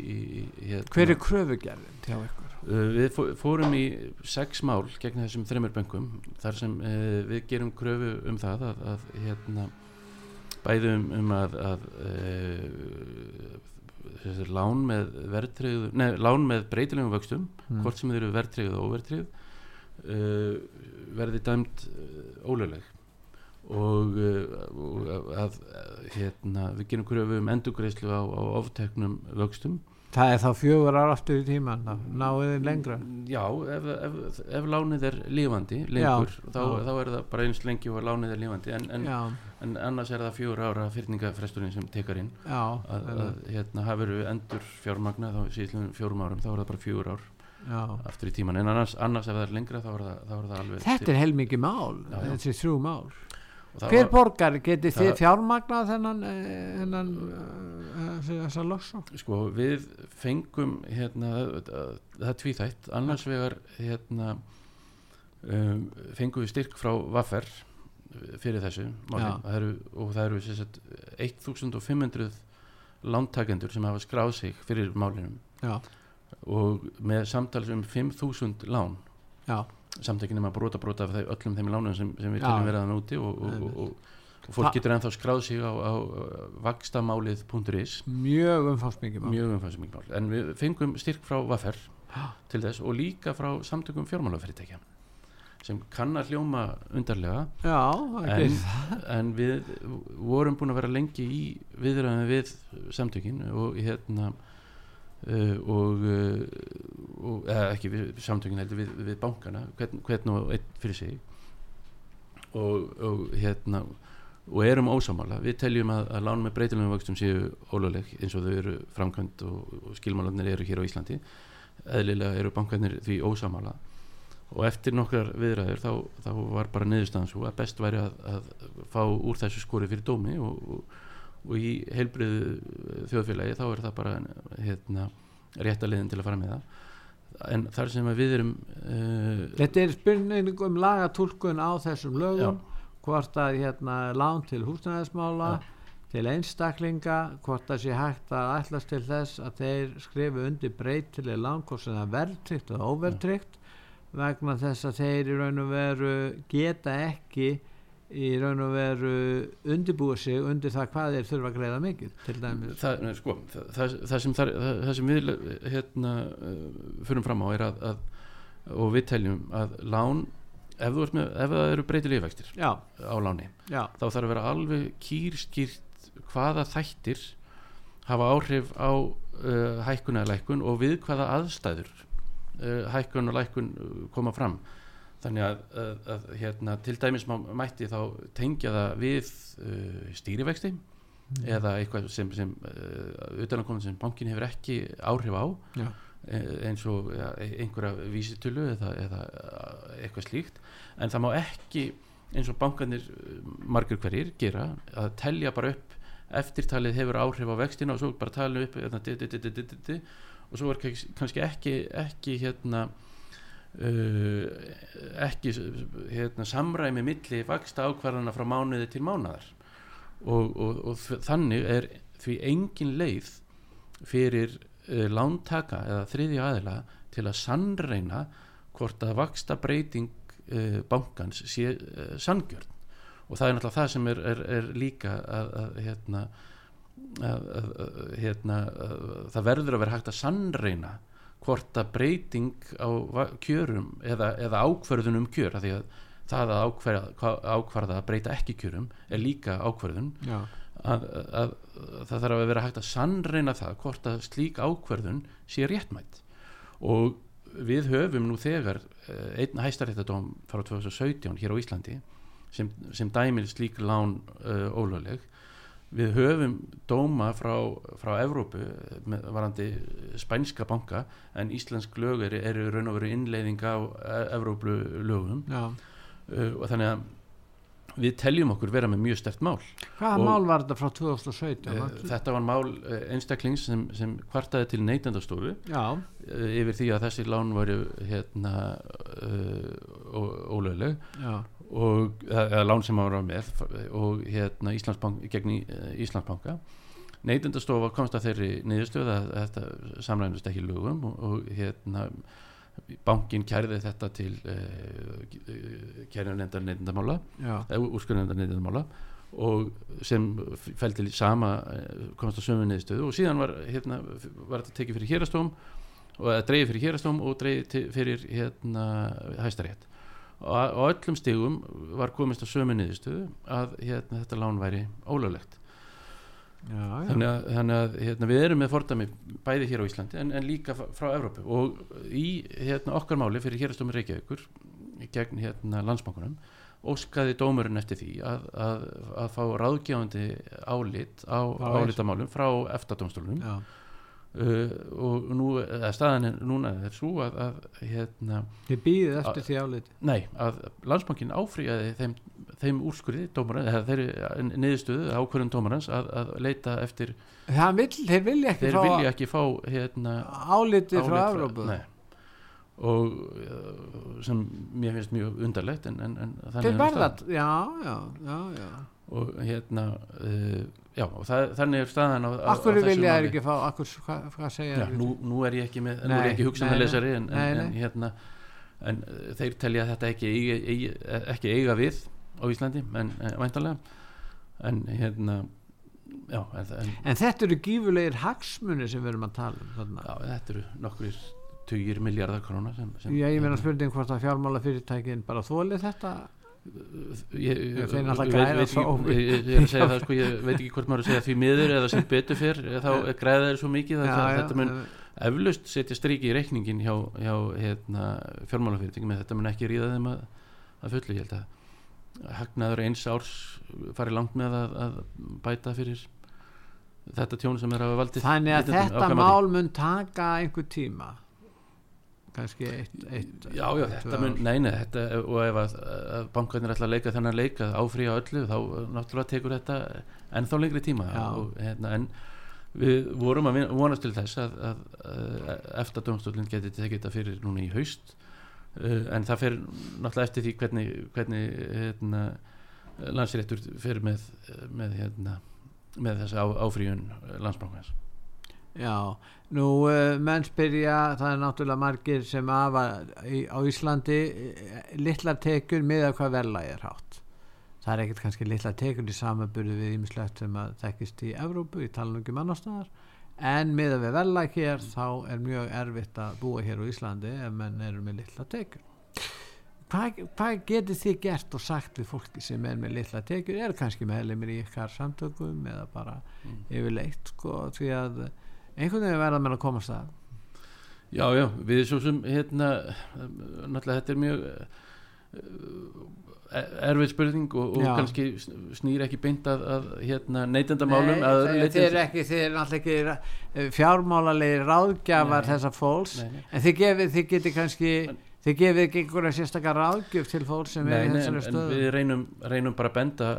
hérna, Hver er kröfugerðin hjá ykkur? Uh, við fó- fórum í sex mál gegn þessum þreymur bönkum þar sem uh, við gerum kröfu um það að, að hérna, bæði um, að, að uh, lán með verðtrygð, nei, lán með breytilegum vöxtum, Mm. hvort sem þeir eru verðtryggð og óverðtryggð uh, verði dæmt ólögleg og, og að, hérna, við gerum kröfu um endurgreislu á, á ofteknum vöxtum Það er þá fjögur ára aftur í tíman náðu þið lengra. Já, ef, ef, ef lánið er lifandi lengur, Já, þá, já. þá er það bara eins lengi og lánið er lifandi. En, en, en annars er það fjögur ára fyrningafresturinn sem tekar inn. Já að, að hérna, hafi verið endur fjármagna þá síðan fjórum árum, þá er það bara fjögur ár já. aftur í tíman, en annars, annars ef það er lengra þá er það, þá er það alveg Þetta er heilmikið mál þessi þrjú mál Hver borgar, getið þið fjármagnað þennan, eh, þennan uh, þessa lossa? sko við fengum hérna, það er tvíþætt. Annars vegar hérna um, fengum við styrk frá Vaffer fyrir þessu það eru, og það eru sagt, 1500 lántakendur sem hafa skráð sig fyrir málinum Já, og með samtals um 5000 lán. Já, samtökin er að brota brota af þeim, öllum þeim lánum sem, sem við Já. teljum vera þann úti og, og, og, og, fólk Þa- getur ennþá skráð sig á, á vakstamálið.is mjög umfásmikið mál. Mjög umfæðsum mál. En við fengum styrk frá Vaffer til þess og líka frá samtökum fjármálafyrirtækja sem kann að hljóma undarlega. Já, en, en við vorum búin að vera lengi í viðræðum við samtökin og hérna uh, og, uh, og eða ekki við samtökin heldur við, við bankana hvern, hvern og einn fyrir sig. Og, og hérna og erum ósamála, við teljum að, að lán með breytilegum vöxtum séu óluleg eins og þau eru framkvæmt og, og skilmálanir eru hér á Íslandi. Eðlilega eru bankarnir því ósamála og eftir nokkrar viðræður þá, þá var bara niðurstaðan svo að best væri að, að fá úr þessu skori fyrir dómi og, og, og í heilbriðu þjóðfélagi þá er það bara hérna, rétta leiðin til að fara með það. En þar sem við erum uh, Þetta er spurning um lagatúlkun á þessum lögum Já. hvort að hérna lán til húsnæðismála til einstaklinga hvort að sé hægt að ætlast til þess að þeir skrifu undir breytileg lán hvort sem það er verðtrygt eða óverðtrygt vegna þess að þeir í raun og veru geta ekki í raun og veru undirbúið sig undir það hvað þeir þurfa að greiða mikið til dæmis. Það, nei, sko, það, það, það, sem, sem við hérna, uh, fyrir fram á er að, að og við teljum að lán ef, með, ef það eru breytilegi vextir á láni já, þá þarf að vera alveg kýrskýrt hvaða þættir hafa áhrif á uh, hækkun eða lækkun og við hvaða aðstæður uh, hækkun og lækkun koma fram þannig að, að, að hérna, til dæmis mætti þá tengja það við uh, stýrivexti eða eitthvað sem, sem uh, utanakomandi sem bankin hefur ekki áhrif á já, eh, eins og ja, einhverja vísitölu eða, eða eh, eitthvað slíkt. En það má ekki eins og bankanir eh, margir hverjir gera að telja bara upp eftirtalið hefur áhrif á vextina og svo bara tala upp hérna, di, di, di, og svo er kannski- ekki, ekki hérna uh, ekki hérna, samræmi milli vaksta ákvarðana frá mánuði til mánuðar og, og, og þannig er því engin leið fyrir uh, lántaka eða þriðja aðila til að sannreina hvort að vaksta breyting uh, bankans sé uh, sanngjörn. Og það er náttúrulega það sem er, er, er líka að, að hérna að, að, hérna að, það verður að vera hægt að sannreina hvort að breyting á kjörum eða, eða ákvörðun um kjör því að það að ákvarða, ákvarða að breyta ekki kjörum er líka ákvörðun. Já, að, að, að það þarf að vera hægt að sannreina það hvort að slík ákverðun sé réttmætt og við höfum nú þegar eh, einn hæstaréttadóm frá 2017 hér á Íslandi sem, sem dæmir slík lán uh, ólögleg við höfum dóma frá, frá Evrópu eh, með varandi spænska banka en íslensk lög eru, eru raun og veru innleiðing á eh, Evrópu lögum uh, og þannig að við teljum okkur vera með mjög stert mál. Hvaða Og- mál var þetta frá 2017? Eh, manstu? Þetta var mál eh, einstaklings sem, sem kvartaði til neytendastofu. Eh, yfir því að þessi lán voru hérna uh, ólögleg og eða eða lán sem hann var með og hérna Íslandsbank, gegn eh, Íslandsbanka. Neytendastofa komst að þeirri niðurstöð að þetta samrænust ekki lögum og, og hérna bankin kærði þetta til uh, kærðunendar neytendamála já, úrskurðunendar neytendamála og sem fældi sama eh, komst að sömu niðurstöðu. Og síðan var, hérna, var þetta tekið fyrir hérastóm og eða dreigið fyrir hérastóm og dreigið fyrir hérna hæstarétt og á á öllum stigum var komist að sömu niðurstöðu að hérna, þetta lán væri ólöglegt já, já. þannig að, þannig að hérna, við erum með fordæmi bæði hér á Íslandi en, en líka frá Evrópu og í hérna, okkar máli fyrir hérastómi Reykjavíkur gegn hérna, landsbankunum óskaði dómurinn eftir því að, að, að fá ráðgjáðandi álit á álitamálum frá EFTA-dómstólunum já. Uh, og nú, staðan er, núna er svo að, að hérna, Þið býðið eftir því áliti nei, að landsbankin áfríjaði þeim, þeim úrskurði dómarans, eða þeirri niðurstöðu ákvörðun dómarans að, að leita eftir vill, þeir vilja ekki þeir fá vilja ekki fá hérna, áliti frá nei. og uh, sem mér finnst mjög undarlegt en, en, en þannig Þeir er nú verða, staðan. já, já, já, já og hérna uh, já, og það, þannig er staðan á, á, Akkur vilja þeir ekki fá, akkur, hvað, hvað segja já, nú, nú er ég ekki með, nú Nei, er ekki lesari en, en, en hérna en uh, þeir telja þetta ekki eiga, eiga, ekki eiga við á Íslandi en uh, væntanlega. En hérna já, en, en, En þetta eru gífulegir hagsmunir sem við erum að tala um þarna. já, þetta eru nokkur tugir miljardar króna sem, sem, Já, ég meina hérna, spurning hvort að fjármála fyrirtækin bara þólið þetta ég, náttúrulega veit, græða ekki, ég, er að segja það sko, ég veit ekki hvort maður er að segja því miður eða sem betur fyrr þá græða þeir svo mikið að það, þetta mun eflaust setja stríki í reikningin hjá, hjá hérna, fjármálafyrirtækjum en þetta mun ekki ríða þeim að, að fullu ég held að hagnaður eins árs fari langt með að, að bæta fyrir þetta tjón sem er að valdið Þannig að þetta mál mun taka einhver tíma kannski eitt, eitt Já, já, þetta mun, nei, nei, þetta, og ef að, að bankarnir ætla að leika þennan leik að áfrýja öllu, þá uh, náttúrulega tekur þetta ennþá lengri tíma. Og, hérna, en við vorum að vonast til þess að, að, að eftir dómstólinn geti tekið þetta fyrir núna í haust. Uh, en það fer náttúrulega eftir því hvernig, hvernig hérna, landsréttur fer með, með, hérna, með þessa á, áfrýjun landsbankans Já, nú uh, menn spyrja, það er náttúrulega margir sem afa í, á Íslandi uh, litlar tekur með að hvað verðlagi er hátt. Það er ekkert kannski litlar tekur í samaburðu við ímislegt sem að þekkist í Evrópu, í tala um annar staðar, en með að við verðlagi hér þá er mjög erfitt að búa hér á Íslandi ef menn eru með litlar tekur. Hvað, hvað getur þið gert og sagt við fólki sem er með litla tekur, er kannski meðlemið í ykkar samtökum eða bara Mm. yfirleitt sko, því að einhvern veginn verða menn að komast að Já, já, við svo sem hérna, náttúrulega þetta er mjög uh, erfið spurning og, og kannski snýr ekki beint að, að hérna, neytendamálum Nei, leyti þið er ekki, þið er náttúrulega ekki eh, fjármálalegi ráðgjafar Nei. þessa fólks Nei, nei. en þið gefið, þið geti kannski En- þið gefið ekki einhverja sérstakar ráðgjöf til fólk sem er Nei, í nei, en, þessari en stöðu við reynum, reynum bara að benda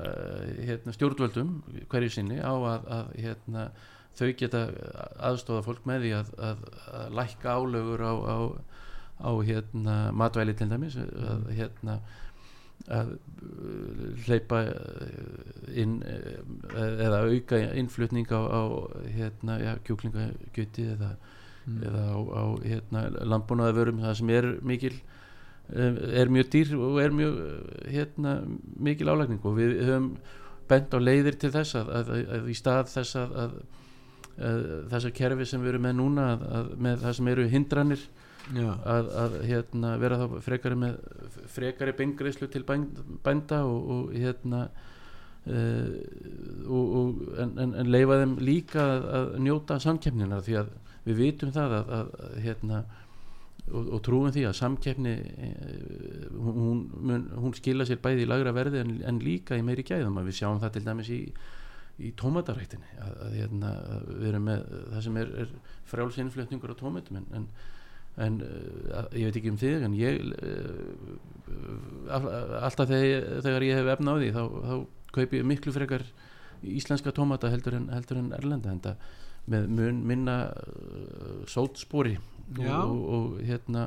hérna, stjórnvöldum hverju sinni á að, að hérna, þau geta aðstofa fólk með því að, að, að lækka álögur á, á, á hérna, matvæli til dæmis að, hérna, að uh, hleypa uh, inn uh, eða auka innflutning á, á hérna, ja, kjúklingagjöti eða, Mm. eða á, á hérna, landbúnaðavörum það sem er mikil um, er mjög dýr og er mjög hérna, mikil álægning og við höfum bent á leiðir til þess að, að, að, að í stað þess að, að, að þessa kerfi sem við erum með núna að, að með það sem eru hindranir að, að hérna, vera þá frekari með frekari beingreislu til bænd, bænda og, og hérna uh, og, og, en, en, en leifa þeim líka að, að njóta samkeppnina því að við vitum það að, hérna og, og trúum því að samkeppni eh, hún, mun, hún skila sér bæði í lagra verði en, en líka í meiri gæðum að við sjáum það til dæmis í í tómataræktinni að, að, hérna, að við erum með það sem er, er frjálsinnflutningur á tómatum en, en, en uh, ég veit ekki um þig en ég all, alltaf þegar, þegar ég hef efna á því þá, þá kaupi ég miklu frekar íslenska tómata heldur en, heldur en erlenda en það með mun minna uh, sótspori og, og, og hérna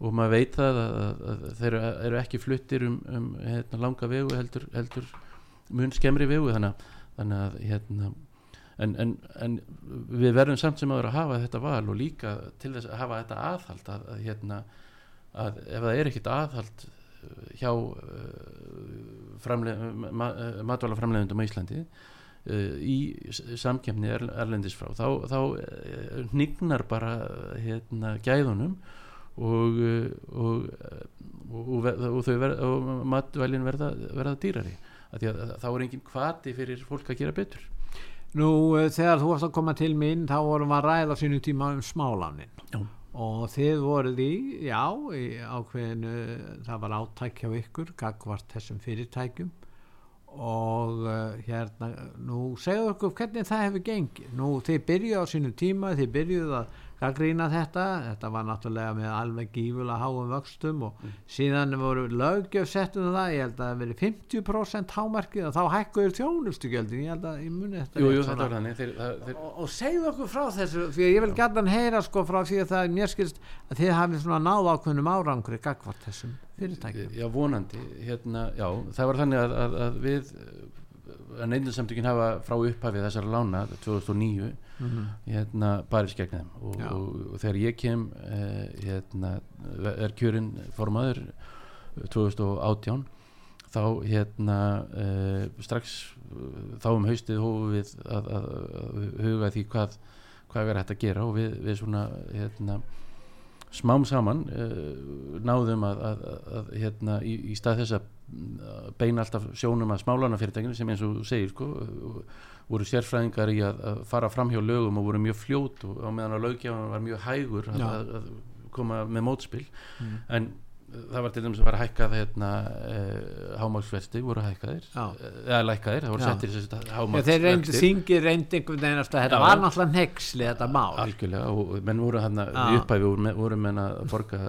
og maður veit það að, að, að þeir eru- eru ekki fluttir um, um hérna, langa vegu heldur, heldur mun skemmri vegu þannig, að- þannig að hérna en, en, en við verðum samt sem aður að hafa þetta val og líka til þess að hafa þetta aðhald að, að, hérna, að ef það er ekkit aðhald uh, hjá uh, ma, matvala framleiðundum á Íslandi uh, í samkjöfni er, erlendis frá þá, þá hnignar bara hérna, gæðunum og, og, og, og matvælin verða, verða dýrari að að, þá er enginn kvati fyrir fólk að gera betur. Nú þegar þú varst að koma til mín þá vorum við að ræða sínu tíma um smálánin. Já. og þið voruð í, já, í ákveðinu það var átæk hjá ykkur gagvart þessum fyrirtækjum. Og uh, hérna nú segðu okkur hvernig það hefur gengið. Nú þið byrjuð á sínu tíma þið byrjuð að gaggrína þetta. Þetta var náttúrulega með alveg gífulega háum vöxtum og mm. síðan voru lögjöf settum það, ég held að það veri 50% hámarkið og þá hækkuður þjónustugjöldin, ég held að ég muni þetta jú, jú, þannig. Þeir, það, þeir... og, og segðu okkur frá þessu, því að ég vil gæta hann heyra sko frá því að það er mjög skilst að þið hafið svona náð ákveðnum árangri gagvart þessum fyrirtækjum. Já, vonandi, hérna, já, það var þannig að, að, að við neyndinsamtökin hafa frá upphafið þessar lána 2009 mm -hmm. hérna barist gegn þeim. Og, og, og þegar ég kem eh, hérna er kjörinn formaður 2018 þá hérna eh, strax þá um haustið hófu við að, að, að huga því hvað hvað er hægt að gera. Og við, við svona hérna smám saman náðum að, að, að hérna, í, í stað þess að beina alltaf sjónum að smálánafyrirtækinu sem eins og segir sko, voru sérfræðingar í að, að fara fram hjá lögum og voru mjög fljót og á meðan að löggjafan var mjög hægur að koma með mótspil mm. en það var til dæmis að vera hækkað hérna, eh, hámagsvesti voru hækkaðir. Eh, eða lækkaðir, það voru settir þessi hámagsvesti þeir reyndi, þingir reyndi einhvern veginn að þetta var náttúrulega nexli þetta mál. Algjörlega og menn voru hérna í upphæfi voru, voru menn að borga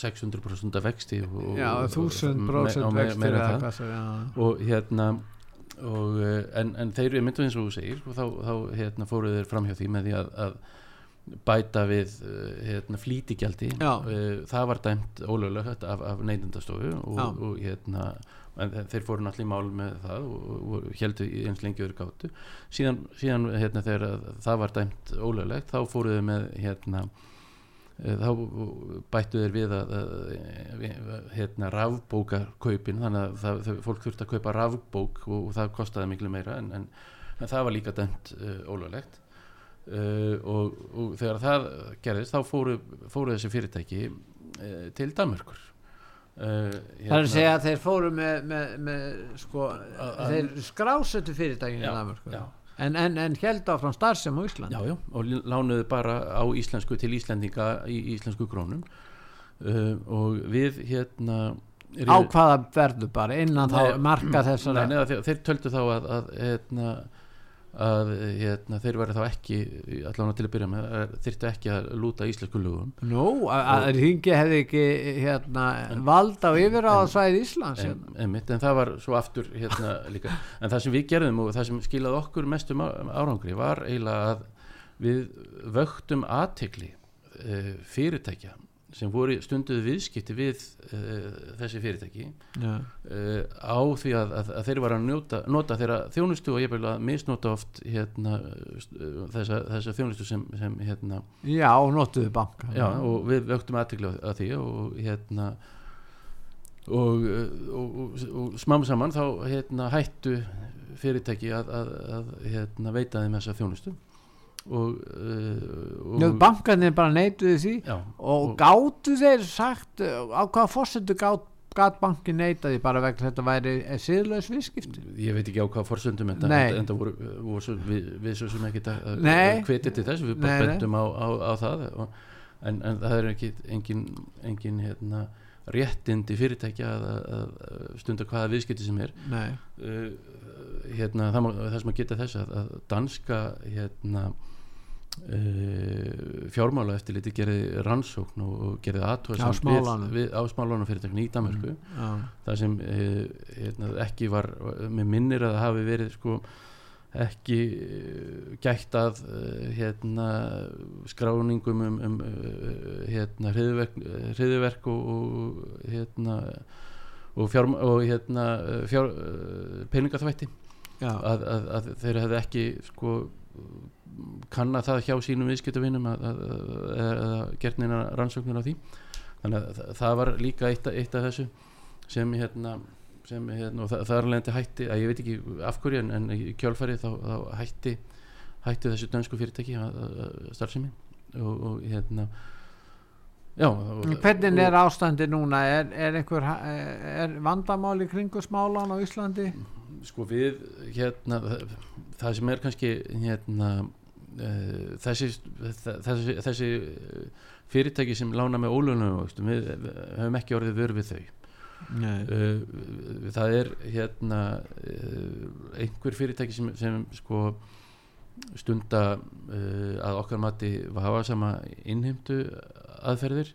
600% af vexti og, já, 1000% vexti og hérna og, eh, en, en þeir eru myndu eins og þú segir og þá, þá hérna, fóruð þeir fram hjá því með því að, að bæta við uh, hérna, flítigjaldi uh, það var dæmt ólöglegt af, af neytundastofu og, og hérna þeir fóru náttúrulega í mál með það og, og heldu eins lengi öðru gáttu síðan, síðan hérna, þegar það var dæmt ólöglegt þá fóruðu með hérna uh, þá bættu þeir við að, að hérna rafbókarkaupin þannig að það, það, fólk þurfti að kaupa rafbók og, og það kostiði miklu meira en, en, en það var líka dæmt ólöglegt Uh, og, og þegar það gerðist þá fóru, fóru þessi fyrirtæki uh, til Danmörkur uh, hérna, Það er að þeir fóru með, með, með sko, þeir skrásetu fyrirtækinu í Danmörkur en, en, en held áfram starfsem á Ísland Já, já, og lánuðu bara á íslensku til Íslendinga í íslensku krónum. Og við hérna Á hvaða verðu bara innan þá marka þessara Nei, þeir, þeir töldu þá að, að hérna að hérna, þeir verði þá ekki allavega til að byrja með þyrtu ekki að lúta íslensku lögum Nú, að Ringi hefði ekki hérna, vald á yfir á svæði Íslands en, en, hérna. en það var svo aftur hérna, líka, en það sem við gerðum og það sem skilaði okkur mestum árangri var eiginlega að við vögtum aðtekli uh, fyrirtækja sem voru stunduð viðskipti við uh, þessi fyrirtæki uh, á því að, að, að þeir var að njóta, nota þeirra þjónustu og ég vil að misnota oft hérna, uh, þessa, þessa þjónustu sem, sem hérna, Já, notuðu banka. Já, og við vöktum aðtikla að því og hérna og, og, og smám saman þá hérna, hættu fyrirtæki að, að hérna, veita þeim þessa þjónustu og, uh, og bankarnir bara neituði því já, og, og gáttu þeir sagt á hvaða fórsendu gátt gat bankin neitaði bara vegna þetta væri síðlaus viðskipti? Ég veit ekki á hvað fórsöndum en það voru, voru svo, við, við svo sem ekki hvetið til þess. Við bara bendum á, á, á það og, en, en það er ekki engin, engin hérna, réttindi fyrirtækja að, að, stunda hvaða viðskipti sem er. Uh, hérna, það, það sem að geta þess að, að danska hérna fjármála eftir liti gerði rannsókn og gerði aðtóð á smálánum. fyrirtöknu í Danmarku mm, það sem uh, hérna, ekki var með minnir að það hafi verið sko, ekki uh, gætt að hérna, skráningum um, um hérna, hriðverk og, og, hérna, og, fjár, og hérna, fjár, peningaþvætti. Að, að, að þeir hefði ekki sko kanna það hjá sínum að, að gert neina rannsóknir á því þannig að það, var líka eitt, eitt af þessu sem hérna sem hérna og það, það er alveg hætti að ég veit ekki af hverju en, en kjálfæri þá, þá hætti hætti þessu dönsku fyrirtæki starfsemi og, og hérna já Hvernig er ástandi núna? Er, er einhver er vandamáli kringu smálan á Íslandi? Sko við hérna það, sem er kannski hérna þessi, þessi, þessi fyrirtæki sem lána með ólunum við, við höfum ekki orðið vörð við þau. Uh, það er hérna uh, einhver fyrirtæki sem, sem sko stunda uh, að okkar mati hafa sama innheimtu aðferðir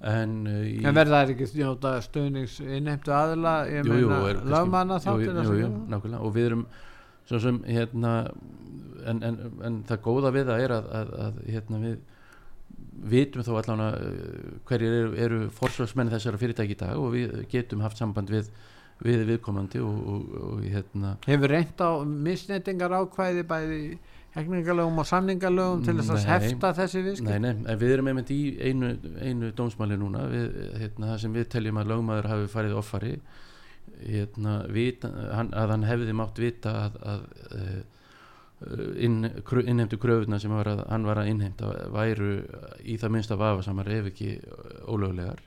en, en verða það ekki stjóta stöðnings innheimtu aðla lagmanna þáttir og við erum svo sem hérna en, en, en það góða við það er að, að, að hérna við vitum þó allan að hverjir eru, eru forsvarsmenni þessara fyrirtæki í dag og við getum haft samband við við viðkomandi og, og, og hérna. Hefur reynd á misnettingar ákvæði bæði hekningalögum og samningalögum til þess að hefta þessi viðskipt? Nei, nei, en við erum einmitt í einu, einu dómsmáli núna. Við, hérna, sem við teljum að lögmaður hafi farið offari hérna, vita, hann, að hann hefði mátt vita að, að uh, inn, innheimtu kröfuna sem var að, hann var að innheimta væru í það minnst að vafa samar ef ekki ólöglegar.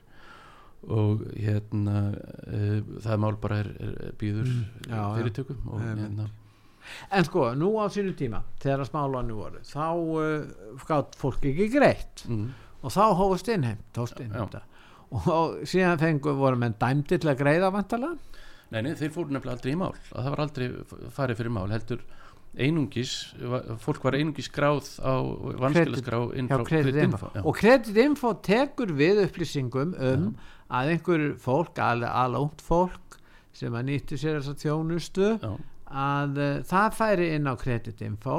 Og hérna uh, það mál bara er, er býður mm, fyrirtökum og hérna. En sko, nú á sínu tíma þegar smálannu voru, þá uh, gátt fólk ekki greitt. Mm. og þá hófust innheimt, innheimt og, og síðan fengu voru menn dæmdi til að greiða vantala Nei, nei, þeir fóru nefnilega aldrei í mál. Að það var aldrei farið fyrir mál heldur einungis, fólk var einungis skráð á vanskilaskrá og kreditinfo tekur við upplýsingum um já. að einhver fólk, ungt fólk sem að nýttu sér þess að þjónustu já. að uh, það færi inn á kreditinfo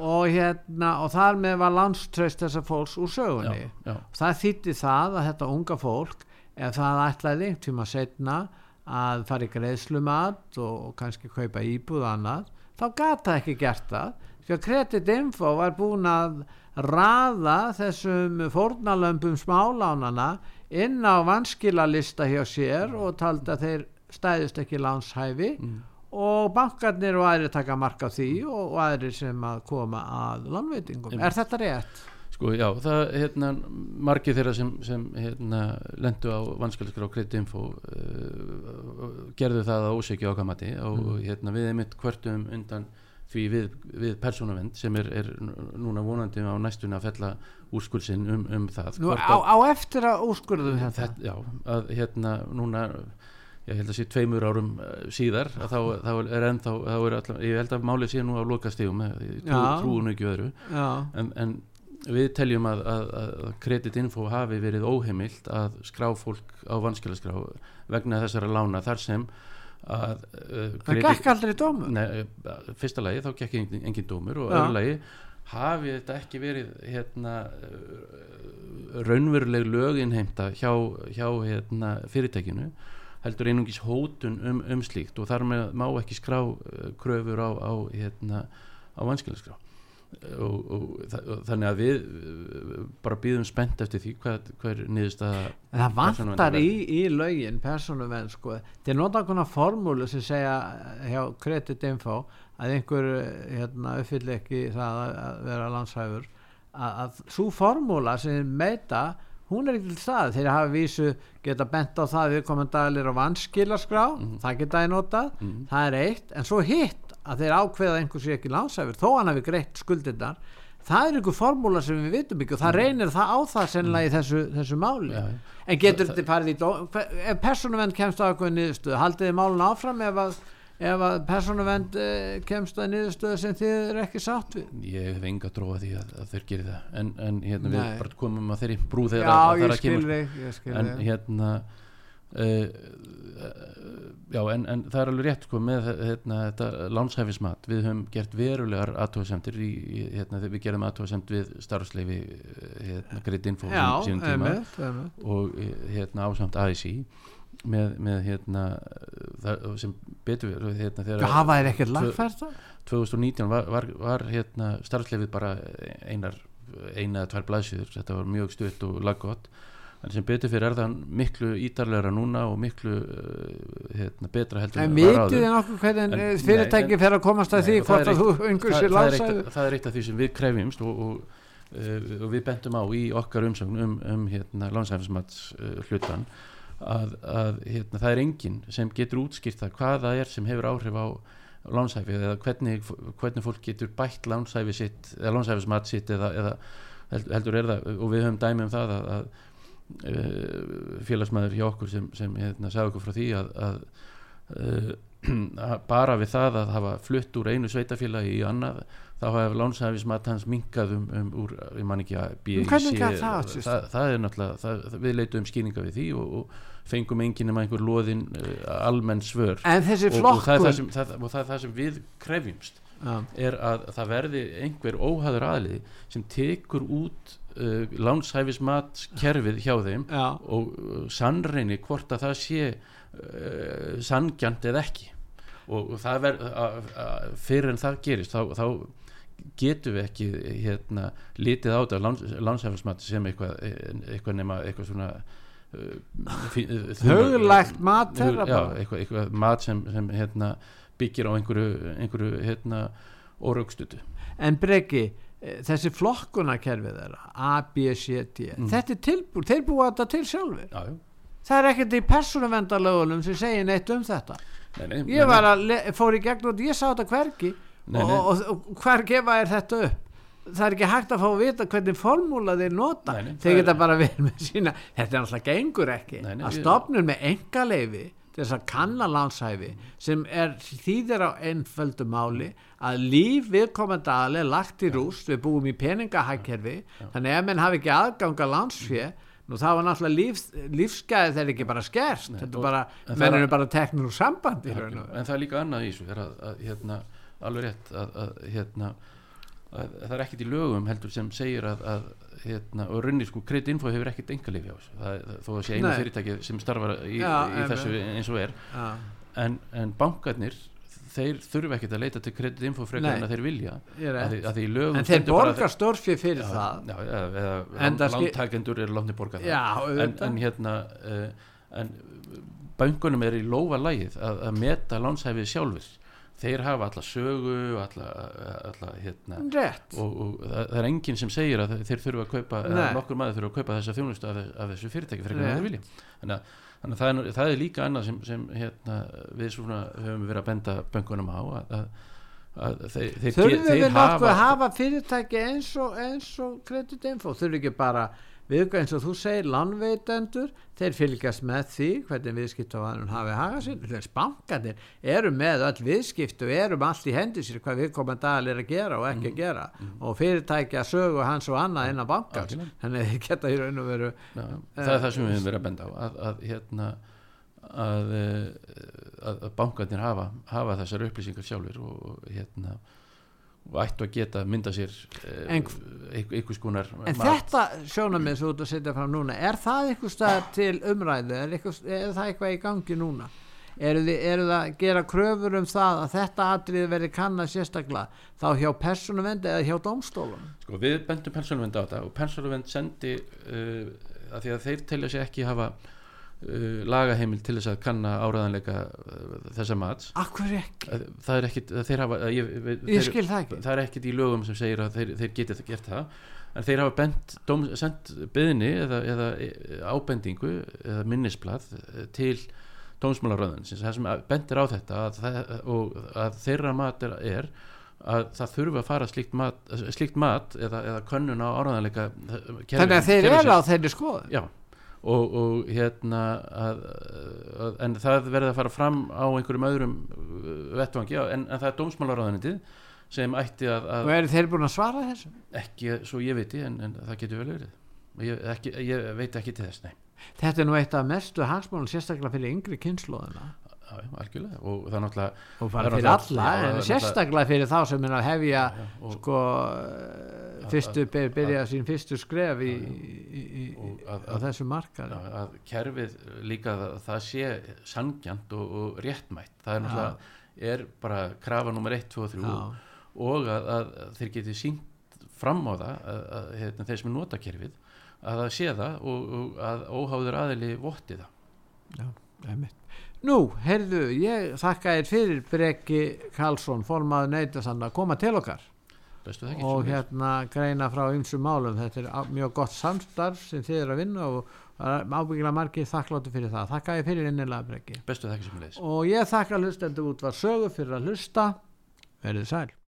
og hérna og þar með var landströst þessar fólks úr sögunni. Já, það þýtti það að þetta unga fólk ef það ætlaði tíma setna að fara í greiðslumat og, og kannski kaupa íbúð annað þá gata ekki gert það því að kreditinfo var búin að raða þessum fórnalömpum smálánana inn á vanskilalista hjá sér og taldi að þeir stæðist ekki lánshæfi mm. og bankarnir og aðri taka marka því og, og aðri sem að koma að lánveitingum. Mm. Er þetta rétt? Sko já, það hérna margir þeirra sem, sem hérna lendu á vanskaliskar á kreditinfo uh, gerðu það að ósegja ákamati og mm. hérna við erum mitt hvertum undan því við, við persónavend sem er, er núna vonandi á næstunni að fella úrskurðsinn um, um það Nú, á, á eftir að úrskurðu þetta? Já, að hérna núna ég held að sé tveimur árum uh, síðar þá, þá er ennþá þá er allar, ég held að málið sé nú á lokastígum trú, trúinu ekki öðru en, en við teljum að, að, að kreditinfo hafi verið óheimilt að skrá fólk á vanskilaskrá vegna þessara lána þar sem að uh, það gekk aldrei dómur. Nei, uh, fyrsta lagi þá gekk engin, engin dómur og öðru lagi hafi þetta ekki verið hérna, uh, raunveruleg löginheimta hjá, hjá hérna, fyrirtækinu heldur einungis hótun um, um slíkt og þar með má ekki skrá kröfur á, á, hérna, á vanskilaskrá og, og, og þannig að við bara býðum spennt eftir því hvað, hvað er niðurst að það vantar í, í laugin persónuvenn sko, er nota okkurna formúlu sem segja hjá kreditinfo að einhver hérna, uppfyll ekki það að vera landshæfur að, að svo formúla sem meita hún er ekki til stað þegar hafa vísu geta bent á það við komum daglir á vanskilaskrá mm -hmm. það geta ég notað, mm -hmm. það er eitt en svo hitt að þeir ákveða einhversu ekki lánsæfur þó hann hafi greitt skuldirnar það er einhver formúla sem við vitum ekki og það mm. reynir það á það sennilega í þessu, þessu máli. Ja, en getur þetta farið í dó ef personuvenn kemst á eitthvað niðurstöðu haldið þið málun áfram ef að, að personuvenn eh, kemst á niðurstöðu sem þið er ekki sátt við? Ég hef enga tróða því að, að þeir gerir það. En, en hérna Nei. við bara komum að þeirri brú þegar Já, að að kemur. en hérna Uh, já en, en það er alveg rétt sko með hérna, þetta lánshæfismat. Við höfum gert verulegar aðtóðasemtir hérna, við gerum aðtóðasemt við starfsleifi hérna, greitt info sínum tíma og hérna ásamt AIC með, með hérna það, sem betur við hérna, Já, þegar hafa þér ekkert lagfært það? 2019 var, var, var hérna starfslefið bara einar eina eða tvær blaðsýður, þetta var mjög stutt og laggott, en sem betur fyrir er það miklu ítarlegra núna og miklu uh, hérna, betra heldur En var vitið þið nokkuð hvernig eh, fyrirtæki fer að komast að Nei, því hvort er að þú það, sér er lánsaður? það er eitt af því sem við krefjumst og, og, uh, og við bentum á í okkar umsögn um, um hérna, lánshæfismats uh, hlutan að, að hérna, það er enginn sem getur útskýrt það hvað það er sem hefur áhrif á lánshæfi eða hvernig, hvernig fólk getur bætt lánshæfi sitt eða lánshæfismat sitt eða, eða held- heldur er það og við höfum dæmi um það að, að félagsmaður hjá okkur sem, sem hérna, sagði okkur frá því að, að uh, að bara við það að hafa flutt úr einu sveitafélagi í annað þá hafa lánshæfismat hans minkað um, um úr, ég man ekki að B, Hvernig C, gat það það, það er náttúrulega, það, við leitum skýringa við því og, og fengum enginn um einhver loðin uh, almenn svör og, og, sem, það, og það er það sem við krefjumst Já. er að það verði einhver óhæður aðlið sem tekur út uh, lánshæfismatskerfið hjá þeim Já. og uh, sannreini hvort að það sé uh, sangjant eða ekki. Og, og það verð fyrir en það gerist þá, þá getum við ekki hérna, litið á þetta láns, lánshæfismat sem eitthvað, eitthvað nema eitthvað svona Huglægt mat já, eitthvað, eitthvað mat sem, sem hérna, byggir á einhverju, einhverju hérna, órögstutu En Breki, eh, þessi flokkunarkerfið þeirra A, B, C, D Mm. þetta er tilbúið, þeir búa þetta til sjálfur já, það er ekkert í persónuvendarlögunum sem segir neitt um þetta. Nei, nei, ég var að, le- fór í gegn og ég sá þetta hvergi Nei, og, nei. og, og hver gefa er þetta upp? Það er ekki hægt að fá að vita hvernig formúla þeir nota. Nei, nei, þeir geta bara verið með sína þetta er alltaf gengur ekki. Nei, nei, að stopnum með engaleifi þess að kanna lánshæfi sem er þýðir á einföldu máli að líf viðkomandi aðli lagt í rúst við búum í peningahækkerfi þannig ef menn hafi ekki aðganga lánsfé nú þá var náttúrulega líf, lífsgæði þeir ekki bara skerst er það menn er- eru bara teknur úr sambandi veru. en það er líka annað í þessu er að, að, hérna, alveg rétt að, að, hérna, að, það er ekkit í lögum heldur sem segir að, að hérna, og runni sko kreditinfo hefur ekkit engalífi á þessu. Það, þó að sé einu fyrirtæki sem starfar í, Já, í þessu eins og er. Já. en, en bankarnir þeir þurfa ekkit að leita til kreditinfo frekar en að þeir vilja. Er að, því, að því en þeir að- borgar stórfið fyrir það. já, eða, eða Enda lán- skil- lántakendur eru látni borga það. Já, en, en hérna uh, en bankunum er í lófa lægið að, að meta lánshæfið sjálfur þeir hafa alla sögu alla, alla hérna rétt. og, og það, er enginn sem segir að þeir þurfa að kaupa nokkur maður þurfa að kaupa þessa þjónustu af, af þessu fyrirtæki frekar en Rétt. þeir vilja. Þannig að, þannig að það, er, það er líka annað sem, sem hérna, við svona höfum verið að benda bankunum á að, að, að þeir, þeir, þeir nokkuð að hafa fyrirtæki eins og, eins og kreditinfo þurfum ekki bara við eins og þú segir lánveitendur þeir fylgjast með því hvernig viðskiptavanum hafi hagað sér þess bankanir eru með öll viðskipt og eru með allt í hendi sér hvað viðkomandi aðal er að gera og ekki að gera. og fyrirtæki að sögu hans og annað innan bankans. Algjörlega. þannig að þeir geta í raun og veru Já, það er það sem við höfum verið að benda á að, að hérna að, eh, að, bankarnir hafa, hafa þessar upplýsingar sjálfur og hérna og ættu að geta mynda sér En- einhvers konar En þetta sjónamið sem þú ert að setja fram núna, er það eitthvað stað til umræðu, er, eitthvað, er það eitthvað í gangi núna? Eru það að gera kröfur um það að þetta atrið verði kannað sérstaklega þá hjá persónuvendi eða hjá dómstólum? sko, við bendum persónuvend á þetta og persónuvend sendi uh, að því að þeir telja sér ekki hafa lagaheimil til þess að kanna áræðanleika uh, þessa mats Akkur ekki? Að það er ekkit, hafa ég, Ég þeir- það ekki. það er ekkit í lögum sem segir að þeir, þeir geti gert það en þeir hafa bent, dóm, sendt byðni eða, eða ábendingu eða minnisblad eh, til dómsmálaröðun það sem bendir á þetta að, það, og að þeirra mat er, er að það þurfi að fara slíkt mat, slíkt mat eða, eða könnun á áraðanleika Þannig að þeir eru á þeirri skoðun? já og, og hérna að, að, en það verði að fara fram á einhverjum öðrum uh, vettvangi en, en það er dómsmálaráðanitið sem ætti að, Og að eru þeir búin að svara þessu? ekki svo ég veit en, en það getur vel verið ég, ekki, ég veit ekki til þess nei. Þetta er nú eitt af mestu hagsmálun sérstaklega fyrir yngri kynnslóðina já, algjörlega. Og það er náttúrulega og Það bara er fyrir alla en það er sérstaklega fyrir þá sem er að hefja já, sko fyrstu, byr, byrja sín fyrstu skref í, í, í, að- á þessu markaði. Já, að kerfið líka að það sé sangjant og, og réttmætt. Það er náttúrulega er bara krafa nummer 1, 2 og 3 Já. og að, að þeir geti sínt fram á það að, að hérna, þeir sem nota kerfið að það sé það og, og að óháður aðili votti það. Já, einmitt. Nú, heyrðu, ég þakka þér fyrir Breki Karlsson, formaður neytasann að koma til okkar og hérna greina frá ymsum málum. Þetta er mjög gott samstarf sem þið eru að vinna og ábyggilega margir þakkláttu fyrir það. Þakka ég fyrir innilega Breki. Og ég þakka hlustendur út var sögu fyrir að hlusta. Verðið sæl.